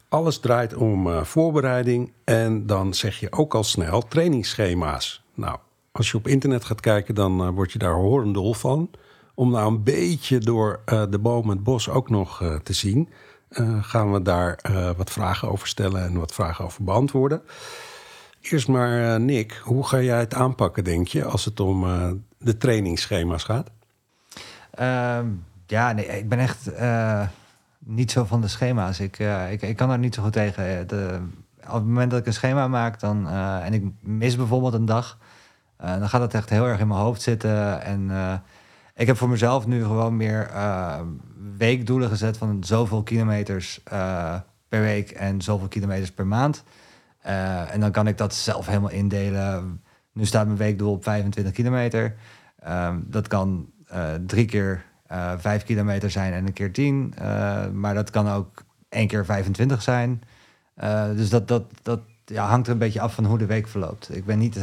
Alles draait om uh, voorbereiding en dan zeg je ook al snel trainingsschema's. Nou, als je op internet gaat kijken, dan uh, word je daar horendol van. Om nou een beetje door de bomen het bos ook nog te zien, gaan we daar wat vragen over stellen en wat vragen over beantwoorden. Eerst maar, Nick, hoe ga jij het aanpakken, denk je, als het om de trainingsschema's gaat? Um ja, nee, ik ben echt uh, niet zo van de schema's. Ik, uh, ik, ik kan daar niet zo goed tegen. De, op het moment dat ik een schema maak dan, en ik mis bijvoorbeeld een dag, dan gaat het echt heel erg in mijn hoofd zitten. En ik heb voor mezelf nu gewoon meer weekdoelen gezet van zoveel kilometers per week en zoveel kilometers per maand. en dan kan ik dat zelf helemaal indelen. Nu staat mijn weekdoel op 25 kilometer. Um, dat kan drie keer uh, vijf kilometer zijn en een keer tien. Uh, maar dat kan ook één keer 25 zijn. Uh, dus dat, dat, dat ja, hangt er een beetje af van hoe de week verloopt. Ik ben niet,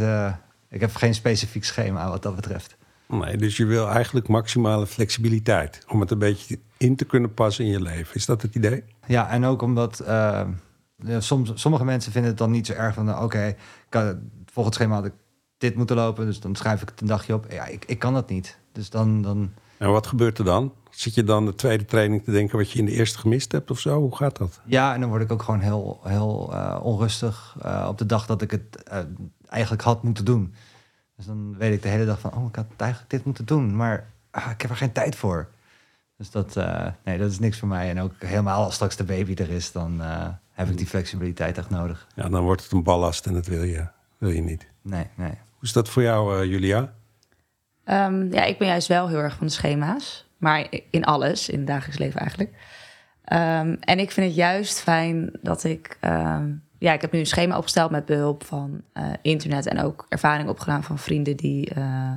ik heb geen specifiek schema wat dat betreft. Nee, dus je wil eigenlijk maximale flexibiliteit om het een beetje in te kunnen passen in je leven. Is dat het idee? Ja, en ook omdat soms, sommige mensen vinden het dan niet zo erg van, oké, okay, volgens het schema had ik dit moeten lopen, dus dan schrijf ik het een dagje op. Ja, ik, ik kan dat niet. Dus dan, dan En wat gebeurt er dan? Zit je dan de tweede training te denken wat je in de eerste gemist hebt of zo? Hoe gaat dat? Ja, en dan word ik ook gewoon heel, heel uh, onrustig uh, op de dag dat ik het uh, eigenlijk had moeten doen. Dus dan weet ik de hele dag van, oh, ik had eigenlijk dit moeten doen, maar ah, ik heb er geen tijd voor. Dus dat, nee, dat is niks voor mij. En ook helemaal als straks de baby er is, dan heb ik die flexibiliteit echt nodig. Ja, dan wordt het een ballast en dat wil je, wil je niet. Nee, nee. Hoe is dat voor jou, Julia? Um, ja, ik ben juist wel heel erg van de schema's. Maar in alles, in het dagelijks leven eigenlijk. Um, en ik vind het juist fijn dat ik... Um, ja, ik heb nu een schema opgesteld met behulp van uh, internet... en ook ervaring opgedaan van vrienden die, uh,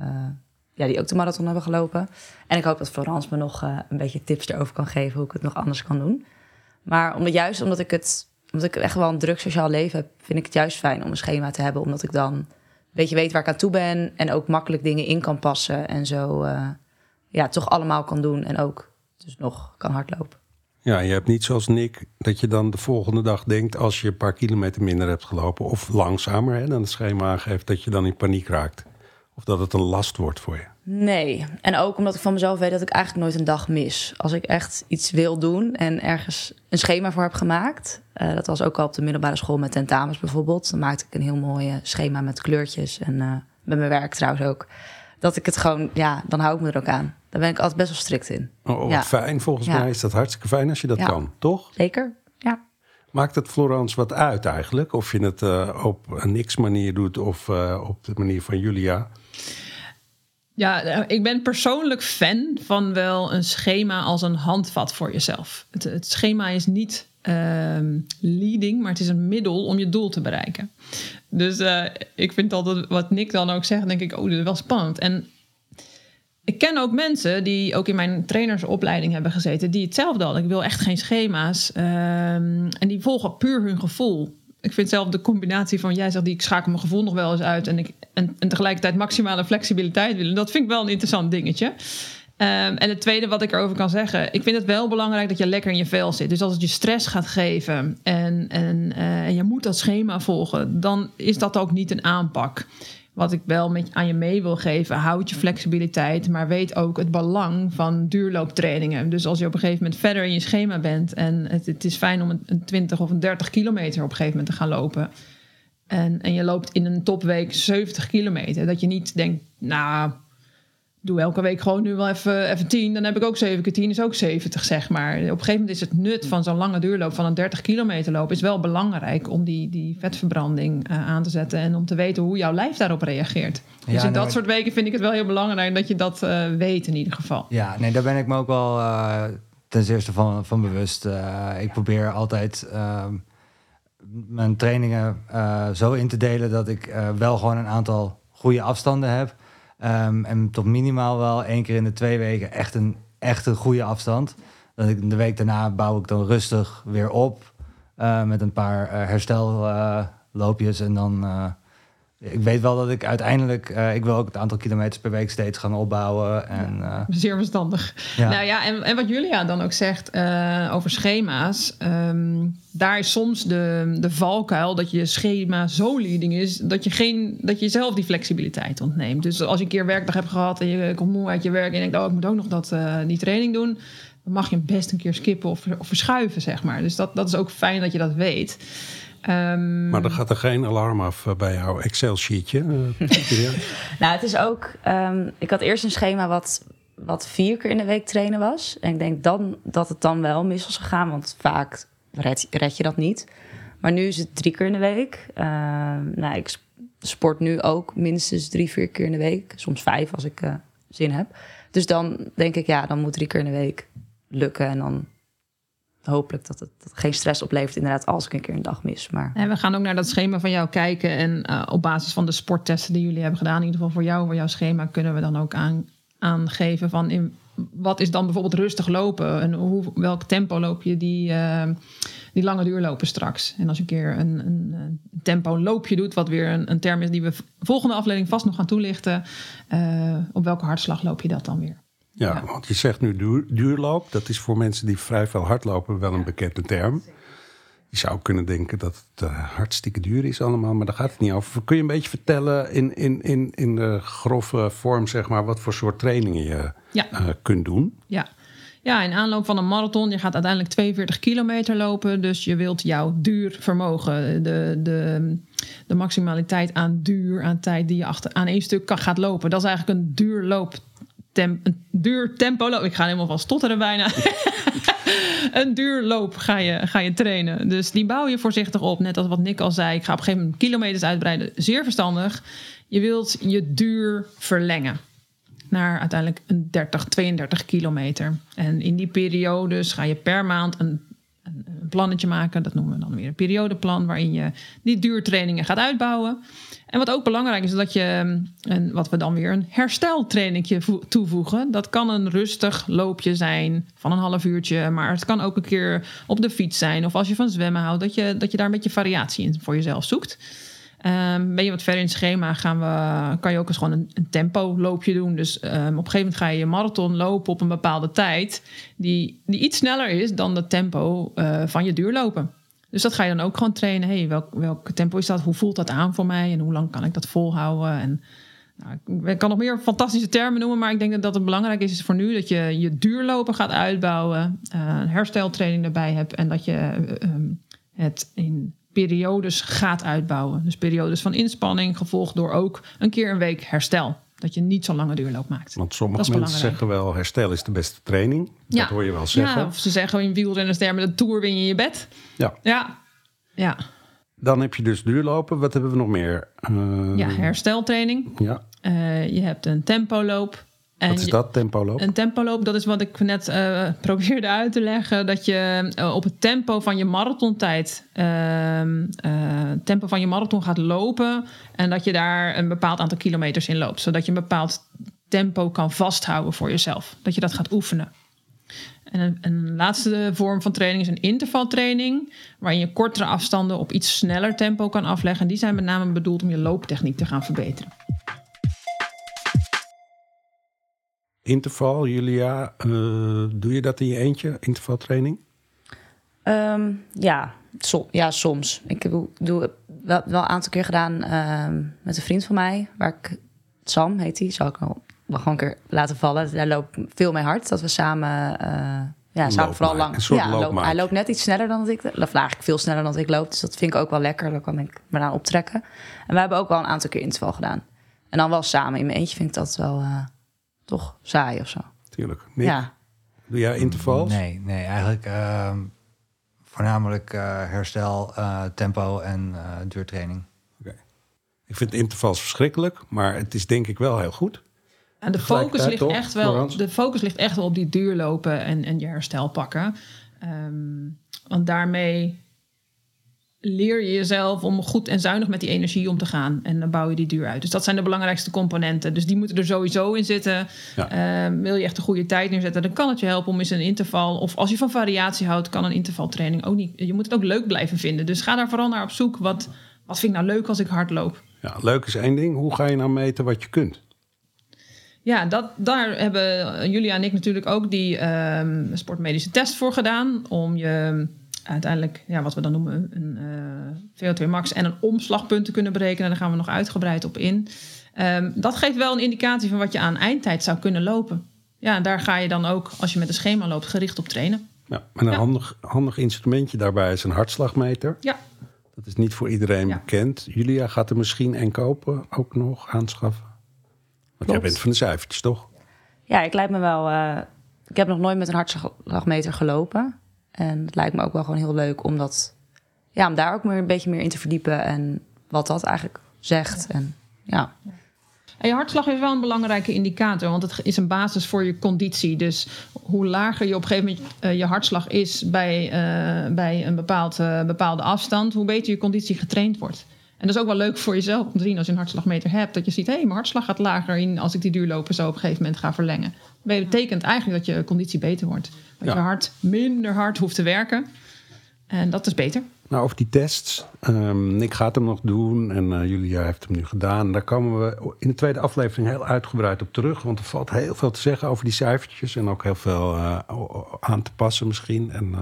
uh, ja, die ook de marathon hebben gelopen. En ik hoop dat Florence me nog een beetje tips erover kan geven... hoe ik het nog anders kan doen. Maar omdat, juist omdat ik het omdat ik echt wel een druk sociaal leven heb... vind ik het juist fijn om een schema te hebben. Omdat ik dan beetje weet waar ik aan toe ben... en ook makkelijk dingen in kan passen en zo ja, toch allemaal kan doen en ook dus nog kan hardlopen. Ja, je hebt niet zoals Nick dat je dan de volgende dag denkt... als je een paar kilometer minder hebt gelopen of langzamer dan het schema aangeeft... dat je dan in paniek raakt. Of dat het een last wordt voor je. Nee, en ook omdat ik van mezelf weet dat ik eigenlijk nooit een dag mis. Als ik echt iets wil doen en ergens een schema voor heb gemaakt... Uh, dat was ook al op de middelbare school met tentamens bijvoorbeeld. Dan maakte ik een heel mooi schema met kleurtjes en uh, met mijn werk trouwens ook dat ik het gewoon, ja, dan hou ik me er ook aan. Daar ben ik altijd best wel strikt in. Oh, wat ja. fijn. Volgens mij is dat hartstikke fijn als je dat kan, toch? Zeker, ja. Maakt het Florence wat uit eigenlijk? Of je het uh, op een niks manier doet of op de manier van Julia? Ja, eh, ik ben persoonlijk fan van wel een schema als een handvat voor jezelf. Het, het schema is niet uh, leading, maar het is een middel om je doel te bereiken. Dus uh, ik vind altijd wat Nick dan ook zegt, denk ik, oh, dit is wel spannend. En ik ken ook mensen die ook in mijn trainersopleiding hebben gezeten, die hetzelfde hadden. Ik wil echt geen schema's. Um, en die volgen puur hun gevoel. Ik vind zelf de combinatie van jij zegt die ik schakel mijn gevoel nog wel eens uit en, ik, en, en tegelijkertijd maximale flexibiliteit willen. Dat vind ik wel een interessant dingetje. Um, en het tweede wat ik erover kan zeggen, ik vind het wel belangrijk dat je lekker in je vel zit. Dus als het je stress gaat geven en, en, uh, en je moet dat schema volgen, dan is dat ook niet een aanpak. Wat ik wel met, aan je mee wil geven, houd je flexibiliteit, maar weet ook het belang van duurlooptrainingen. Dus als je op een gegeven moment verder in je schema bent en het, het is fijn om een, een 20 of een 30 kilometer op een gegeven moment te gaan lopen. En, en je loopt in een topweek 70 kilometer. Dat je niet denkt, nou, doe elke week gewoon nu wel even, even 10. Dan heb ik ook 7 keer 10, is ook 70, zeg maar. Op een gegeven moment is het nut van zo'n lange duurloop van een 30 kilometer loop... is wel belangrijk om die, die vetverbranding uh, aan te zetten... en om te weten hoe jouw lijf daarop reageert. Ja, dus in dat soort weken vind ik het wel heel belangrijk... dat je dat uh, weet in ieder geval. Ja, nee, daar ben ik me ook wel uh, ten eerste van, van bewust. ik probeer altijd ehm, mijn trainingen zo in te delen... dat ik wel gewoon een aantal goede afstanden heb... Um, en tot minimaal wel één keer in de twee weken echt een, echt een goede afstand. Dat ik de week daarna bouw ik dan rustig weer op. Uh, met een paar uh, herstelloopjes. En dan ik weet wel dat ik uiteindelijk, uh, ik wil ook het aantal kilometers per week steeds gaan opbouwen. En, uh, zeer verstandig. Ja. Nou ja, en, en wat Julia dan ook zegt uh, over schema's. Um, daar is soms de, de valkuil dat je schema zo leading is dat je, geen, dat je zelf die flexibiliteit ontneemt. Dus als je een keer werkdag hebt gehad en je komt moe uit je werk en je denkt, oh ik moet ook nog dat, die training doen. Dan mag je hem best een keer skippen of, of verschuiven, zeg maar. Dus dat, dat is ook fijn dat je dat weet. Um, maar dan gaat er geen alarm af eh, bij jouw Excel-sheetje? Uh, nou, het is ook... Um, ik had eerst een schema wat, wat vier keer in de week trainen was. En ik denk dan dat het dan wel mis was gegaan. Want vaak red, red je dat niet. Maar nu is het drie keer in de week. Uh, nou, ik sport nu ook minstens drie, vier keer in de week. Soms vijf als ik uh, zin heb. Dus dan denk ik, ja, dan moet drie keer in de week lukken. En dan hopelijk dat het, dat geen stress oplevert, inderdaad, als ik een keer een dag mis. Maar... En we gaan ook naar dat schema van jou kijken. En uh, op basis van de sporttesten die jullie hebben gedaan, in ieder geval voor jou, voor jouw schema, kunnen we dan ook aan, aangeven van in, wat is dan bijvoorbeeld rustig lopen en hoe, welk tempo loop je die, uh, die lange duurlopen straks. En als je een keer een, een, een tempo loopje doet, wat weer een, een, term is die we volgende aflevering vast nog gaan toelichten, uh, op welke hartslag loop je dat dan weer? Ja, want je zegt nu duur, duurloop. Dat is voor mensen die vrij veel hardlopen wel een bekende term. Je zou kunnen denken dat het uh, hartstikke duur is allemaal, maar daar gaat het niet over. Kun je een beetje vertellen in, in, in, in de grove vorm, zeg maar, wat voor soort trainingen je Ja. eh, kunt doen? Ja. Ja, in aanloop van een marathon, je gaat uiteindelijk 42 kilometer lopen. Dus je wilt jouw duurvermogen, de, de, de maximaliteit aan duur, aan tijd die je achter, aan één stuk kan, gaat lopen. Dat is eigenlijk een duurloop. Tem, een duur tempo loop. Ik ga helemaal van stotteren bijna. een duurloop ga je, ga je trainen. Dus die bouw je voorzichtig op. Net als wat Nick al zei. Ik ga op een gegeven moment kilometers uitbreiden. Zeer verstandig. Je wilt je duur verlengen naar uiteindelijk een 30, 32 kilometer. En in die periodes ga je per maand een, een, een plannetje maken. Dat noemen we dan weer een periodeplan, waarin je die duurtrainingen gaat uitbouwen. En wat ook belangrijk is, dat je een, wat we dan weer een hersteltrainingje vo- toevoegen. Dat kan een rustig loopje zijn van een half uurtje, maar het kan ook een keer op de fiets zijn. Of als je van zwemmen houdt, dat je, dat je daar een beetje variatie in voor jezelf zoekt. Ehm, ben je wat verder in het schema, gaan we, kan je ook eens gewoon een, tempo loopje doen. Dus ehm, op een gegeven moment ga je je marathon lopen op een bepaalde tijd... die, die iets sneller is dan de tempo eh, van je duurlopen. Dus dat ga je dan ook gewoon trainen. Hey, welk, welk tempo is dat? Hoe voelt dat aan voor mij? En hoe lang kan ik dat volhouden? En, nou, ik kan nog meer fantastische termen noemen... maar ik denk dat het belangrijk is, is voor nu... dat je je duurlopen gaat uitbouwen, eh, een hersteltraining erbij hebt... en dat je eh, ehm, het in periodes gaat uitbouwen. Dus periodes van inspanning, gevolgd door ook een keer een week herstel. Dat je niet zo'n lange duurloop maakt. Want sommige mensen belangrijk. zeggen wel, herstel is de beste training. Dat hoor je wel zeggen. Ja, of ze zeggen in wielrennerstermen, de Tour win je in je bed. Ja. Ja, ja. Dan heb je dus duurlopen. Wat hebben we nog meer? Ja hersteltraining. ja. Eh, je hebt een tempoloop. En Wat is dat, tempoloop? Een tempoloop, dat is wat ik net eh, probeerde uit te leggen. Dat je eh, op het tempo van je marathontijd, ehm, eh, tempo van je marathon gaat lopen. En dat je daar een bepaald aantal kilometers in loopt. Zodat je een bepaald tempo kan vasthouden voor jezelf. Dat je dat gaat oefenen. En een, een laatste vorm van training is een intervaltraining. Waarin je kortere afstanden op iets sneller tempo kan afleggen. En die zijn met name bedoeld om je looptechniek te gaan verbeteren. Interval, Julia. eh, doe je dat in je eentje, intervaltraining? Ehm, ja, ja, soms. Ik doe, doe wel, wel een aantal keer gedaan ehm, met een vriend van mij, waar ik Sam heet hij, zal ik wel, wel gewoon een keer laten vallen. Daar loopt veel mee hard. Dat we samen, eh, ja, samen vooral lang. ja, loop- hij loopt net iets sneller dan dat ik, of eigenlijk veel sneller dan dat ik loop. Dus dat vind ik ook wel lekker. Daar kan ik me aan optrekken. En we hebben ook wel een aantal keer interval gedaan. En dan wel samen. In mijn eentje vind ik dat wel eh, toch saai of zo. Tuurlijk. Nick, Ja. Doe jij intervals? Nee, nee, eigenlijk ehm, voornamelijk eh, herstel, eh, tempo en eh, duurtraining. Ik vind intervals verschrikkelijk, maar het is denk ik wel heel goed. En de focus, ligt toch, echt wel, Florence? de focus ligt echt wel op die duurlopen en, en je herstel pakken. Ehm, want daarmee leer je jezelf om goed en zuinig met die energie om te gaan. En dan bouw je die duur uit. Dus dat zijn de belangrijkste componenten. Dus die moeten er sowieso in zitten. Ja. Ehm, wil je echt een goede tijd neerzetten, dan kan het je helpen om eens een interval. Of als je van variatie houdt, kan een intervaltraining ook niet. Je moet het ook leuk blijven vinden. Dus ga daar vooral naar op zoek. Wat, wat vind ik nou leuk als ik hard loop? Ja, leuk is één ding. Hoe ga je nou meten wat je kunt? Ja, dat, daar hebben Julia en ik natuurlijk ook die ehm, sportmedische test voor gedaan. Om je uiteindelijk, ja, wat we dan noemen, een eh, VO2 max en een omslagpunt te kunnen berekenen. Daar gaan we nog uitgebreid op in. Ehm, dat geeft wel een indicatie van wat je aan eindtijd zou kunnen lopen. Ja, en daar ga je dan ook, als je met een schema loopt, gericht op trainen. Ja, en een Ja. handig, handig instrumentje daarbij is een hartslagmeter. Ja, Dat is niet voor iedereen Ja. bekend. Julia gaat er misschien en kopen ook nog aanschaffen. Want jij bent van de cijfertjes, toch? Ja, ik lijkt me wel. eh, ik heb nog nooit met een hartslagmeter gelopen. En het lijkt me ook wel gewoon heel leuk om dat. Ja, om daar ook meer een beetje meer in te verdiepen. En wat dat eigenlijk zegt. En ja. En je hartslag is wel een belangrijke indicator, want het is een basis voor je conditie. Dus hoe lager je op een gegeven moment eh, je hartslag is bij, eh, bij een bepaald, eh, bepaalde afstand, hoe beter je conditie getraind wordt. En dat is ook wel leuk voor jezelf om te zien als je een hartslagmeter hebt. Dat je ziet, hé, hey, mijn hartslag gaat lager in als ik die duurlopen zo op een gegeven moment ga verlengen. Dat betekent eigenlijk dat je conditie beter wordt. Dat Ja. je hart minder hard hoeft te werken. En dat is beter. Nou, over die tests. Ehm Nick gaat hem nog doen en eh, Julia heeft hem nu gedaan. Daar komen we in de tweede aflevering heel uitgebreid op terug. Want er valt heel veel te zeggen over die cijfertjes. En ook heel veel eh, aan te passen misschien. En eh,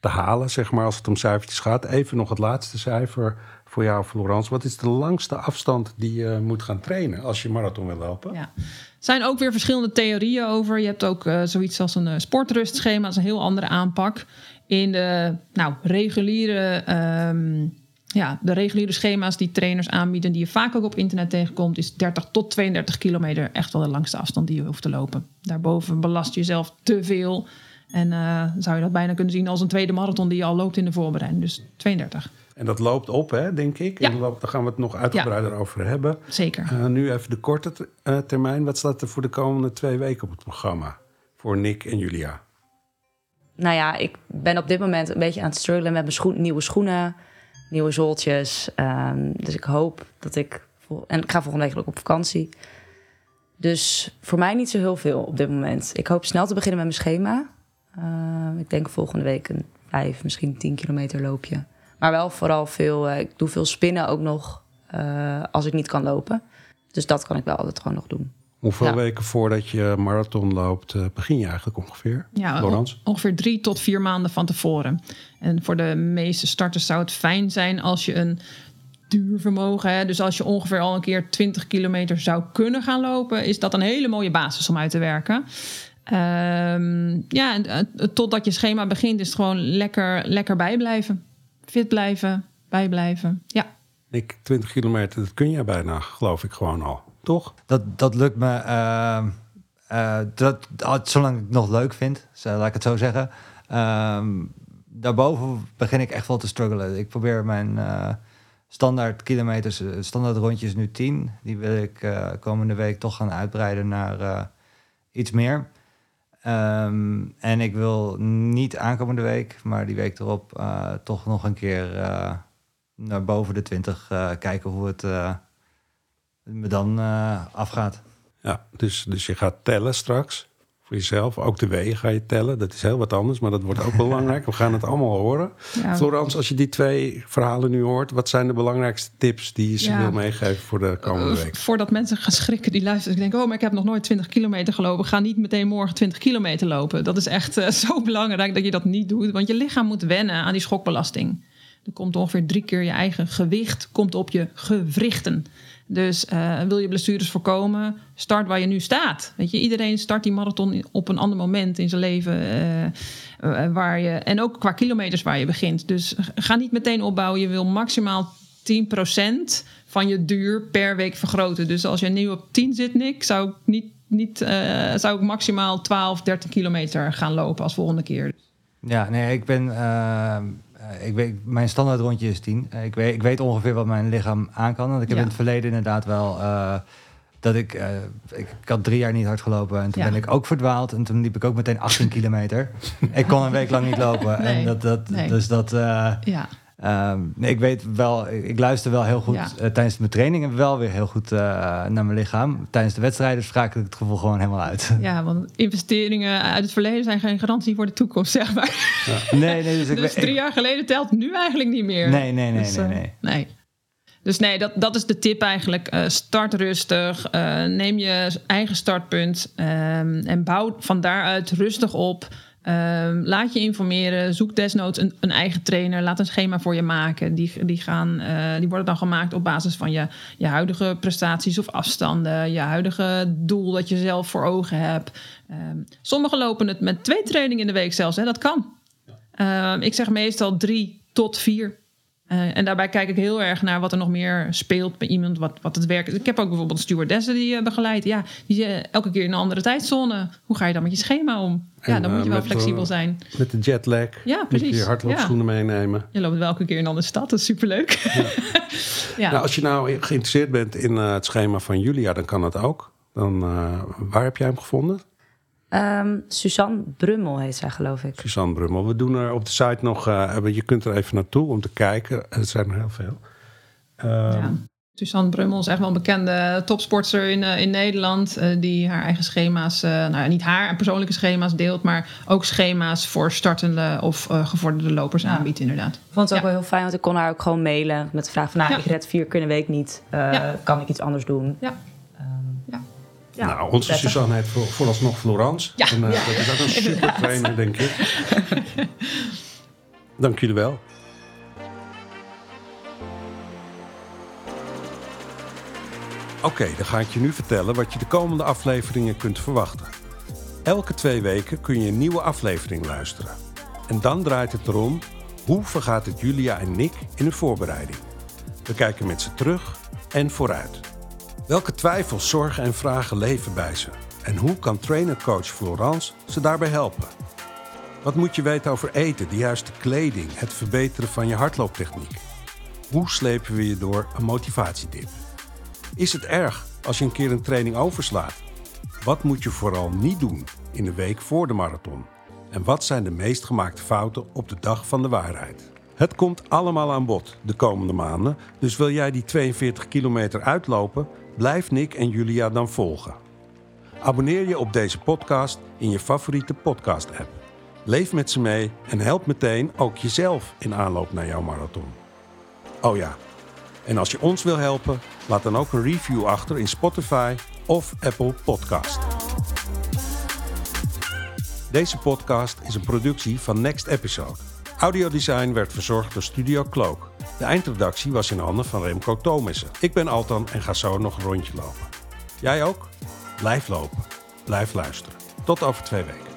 te halen, zeg maar, als het om cijfertjes gaat. Even nog het laatste cijfer voor jou, Florence. Wat is de langste afstand die je moet gaan trainen als je marathon wil lopen? Ja. Er zijn ook weer verschillende theorieën over. Je hebt ook uh, zoiets als een uh, sportrustschema. Dat is een heel andere aanpak. In de nou, reguliere, um, ja, de reguliere schema's die trainers aanbieden... die je vaak ook op internet tegenkomt... is 30 tot 32 kilometer echt wel de langste afstand die je hoeft te lopen. Daarboven belast je jezelf te veel... En uh, zou je dat bijna kunnen zien als een tweede marathon die je al loopt in de voorbereiding. Dus 32. En dat loopt op, hè, denk ik. Ja. En daar gaan we het nog uitgebreider ja. over hebben. Zeker. Uh, nu even de korte uh, termijn. Wat staat er voor de komende twee weken op het programma? Voor Nick en Julia. Nou ja, ik ben op dit moment een beetje aan het struggelen met mijn nieuwe schoenen, nieuwe zooltjes. Um, dus ik hoop dat ik. En ik ga volgende week ook op vakantie. Dus voor mij niet zo heel veel op dit moment. Ik hoop snel te beginnen met mijn schema. Uh, ik denk volgende week een vijf, misschien tien kilometer loopje. Maar wel vooral veel, uh, ik doe veel spinnen ook nog uh, als ik niet kan lopen. Dus dat kan ik wel altijd gewoon nog doen. Hoeveel ja. weken voordat je marathon loopt, uh, begin je eigenlijk ongeveer? Ja, on ongeveer drie tot vier maanden van tevoren. En voor de meeste starters zou het fijn zijn als je een duurvermogen. Hè? Dus als je ongeveer al een keer 20 kilometer zou kunnen gaan lopen, is dat een hele mooie basis om uit te werken. Um, ja, en, uh, totdat je schema begint, is het gewoon lekker, lekker bijblijven. Fit blijven, bijblijven. Ja. Ik, 20 kilometer, dat kun je bijna, geloof ik, gewoon al. Toch? Dat, dat lukt me. Uh, uh, dat, zolang ik het nog leuk vind, laat ik het zo zeggen. Uh, daarboven begin ik echt wel te struggelen. Ik probeer mijn uh, standaard kilometers, standaard rondjes nu 10. Die wil ik uh, komende week toch gaan uitbreiden naar uh, iets meer. Um, en ik wil niet aankomende week, maar die week erop uh, toch nog een keer uh, naar boven de 20 uh, kijken hoe het me dan afgaat. Ja, dus, dus je gaat tellen straks voor jezelf. Ook de wegen ga je tellen. Dat is heel wat anders, maar dat wordt ook belangrijk. We gaan het allemaal horen. Ja. Florence, als je die twee verhalen nu hoort... wat zijn de belangrijkste tips die je ze ja. wil meegeven voor de komende week? Voordat mensen gaan schrikken die luisteren... ik denk, oh, maar ik heb nog nooit 20 kilometer gelopen. Ga niet meteen morgen 20 kilometer lopen. Dat is echt uh, zo belangrijk dat je dat niet doet. Want je lichaam moet wennen aan die schokbelasting. Er komt ongeveer drie keer je eigen gewicht komt op je gewrichten. Dus uh, wil je blessures voorkomen, start waar je nu staat. Weet je, iedereen start die marathon op een ander moment in zijn leven. Uh, uh, waar je, en ook qua kilometers waar je begint. Dus ga niet meteen opbouwen. Je wil maximaal 10% van je duur per week vergroten. Dus als je nu op 10 zit, Nick, zou ik, niet, niet, zou ik maximaal 12, 13 kilometer gaan lopen als volgende keer. Ja, nee, ik ben uh, ik weet, mijn standaard rondje is 10. Uh, ik, weet, ik weet ongeveer wat mijn lichaam aan kan. Want ik heb ja. in het verleden inderdaad wel... Uh, dat ik, ik, ik... had drie jaar niet hard gelopen. En toen ja. ben ik ook verdwaald. En toen liep ik ook meteen 18 kilometer. ik kon een week lang niet lopen. Nee. En dat, dat, nee. Dus dat... ja. Um, nee, ik weet wel, ik luister wel heel goed ja. uh, tijdens mijn trainingen wel weer heel goed uh, naar mijn lichaam. Tijdens de wedstrijden schakel ik het gevoel gewoon helemaal uit. Ja, want investeringen uit het verleden zijn geen garantie voor de toekomst, zeg maar. Ja. Nee, nee, dus, ik dus drie ik, jaar geleden telt nu eigenlijk niet meer. Nee, nee, nee, dus, nee, uh, nee. nee. Dus nee, dat, dat is de tip eigenlijk. Start rustig, neem je eigen startpunt um, en bouw van daaruit rustig op. Um, laat je informeren, zoek desnoods een, een, eigen trainer, laat een schema voor je maken. Die, die, gaan, uh, die worden dan gemaakt op basis van je, je huidige prestaties of afstanden, je huidige doel dat je zelf voor ogen hebt. Um, sommigen lopen het met twee trainingen in de week zelfs, hè, dat kan. Um, ik zeg meestal drie tot vier. Uh, en daarbij kijk ik heel erg naar wat er nog meer speelt bij iemand, wat, wat het werk is. Ik heb ook bijvoorbeeld stewardessen die uh, begeleid. Ja, die uh, elke keer in een andere tijdzone. Hoe ga je dan met je schema om? Ja, dan moet je wel flexibel zijn. Met de jetlag. Ja, precies. Moet je hardloopschoenen ja. meenemen. Je loopt wel elke keer in een andere stad. Dat is superleuk. Ja. ja. Nou, als je nou geïnteresseerd bent in het schema van Julia, dan kan dat ook. Dan, waar heb jij hem gevonden? Um, Suzanne Brummel heet zij, geloof ik. Suzanne Brummel. We doen er op de site nog... Uh, je kunt er even naartoe om te kijken. Het zijn er heel veel. Um, ja. Suzanne Brummel is echt wel een bekende topsporter in, uh, in Nederland. Uh, die haar eigen schema's... nou niet haar persoonlijke schema's deelt... maar ook schema's voor startende of gevorderde lopers ja. aanbiedt inderdaad. Ik vond het ook ja. wel heel fijn, want ik kon haar ook gewoon mailen... met de vraag van, nou, ik red vier de week niet. Kan ik iets anders doen? Ja. Ja, nou, onze prettig. Suzanne heet voor, vooralsnog Florence. Ja, en, uh, ja. Dat is ook een super trainer, denk ik. Dank jullie wel. Oké, dan ga ik je nu vertellen wat je de komende afleveringen kunt verwachten. Elke twee weken kun je een nieuwe aflevering luisteren. En dan draait het erom hoe vergaat het Julia en Nick in hun voorbereiding. We kijken met ze terug en vooruit. Welke twijfels, zorgen en vragen leven bij ze? En hoe kan trainer-coach Florence ze daarbij helpen? Wat moet je weten over eten, de juiste kleding, het verbeteren van je hardlooptechniek? Hoe slepen we je door een motivatiedip? Is het erg als je een keer een training overslaat? Wat moet je vooral niet doen in de week voor de marathon? En wat zijn de meest gemaakte fouten op de dag van de waarheid? Het komt allemaal aan bod de komende maanden, dus wil jij die 42 kilometer uitlopen? Blijf Nick en Julia dan volgen. Abonneer je op deze podcast in je favoriete podcast-app. Leef met ze mee en help meteen ook jezelf in aanloop naar jouw marathon. Oh ja, en als je ons wil helpen, laat dan ook een review achter in Spotify of Apple Podcast. Deze podcast is een productie van Next Episode. Audiodesign werd verzorgd door Studio Cloak. De eindredactie was in handen van Remco Thomissen. Ik ben Altan en ga zo nog een rondje lopen. Jij ook? Blijf lopen. Blijf luisteren. Tot over twee weken.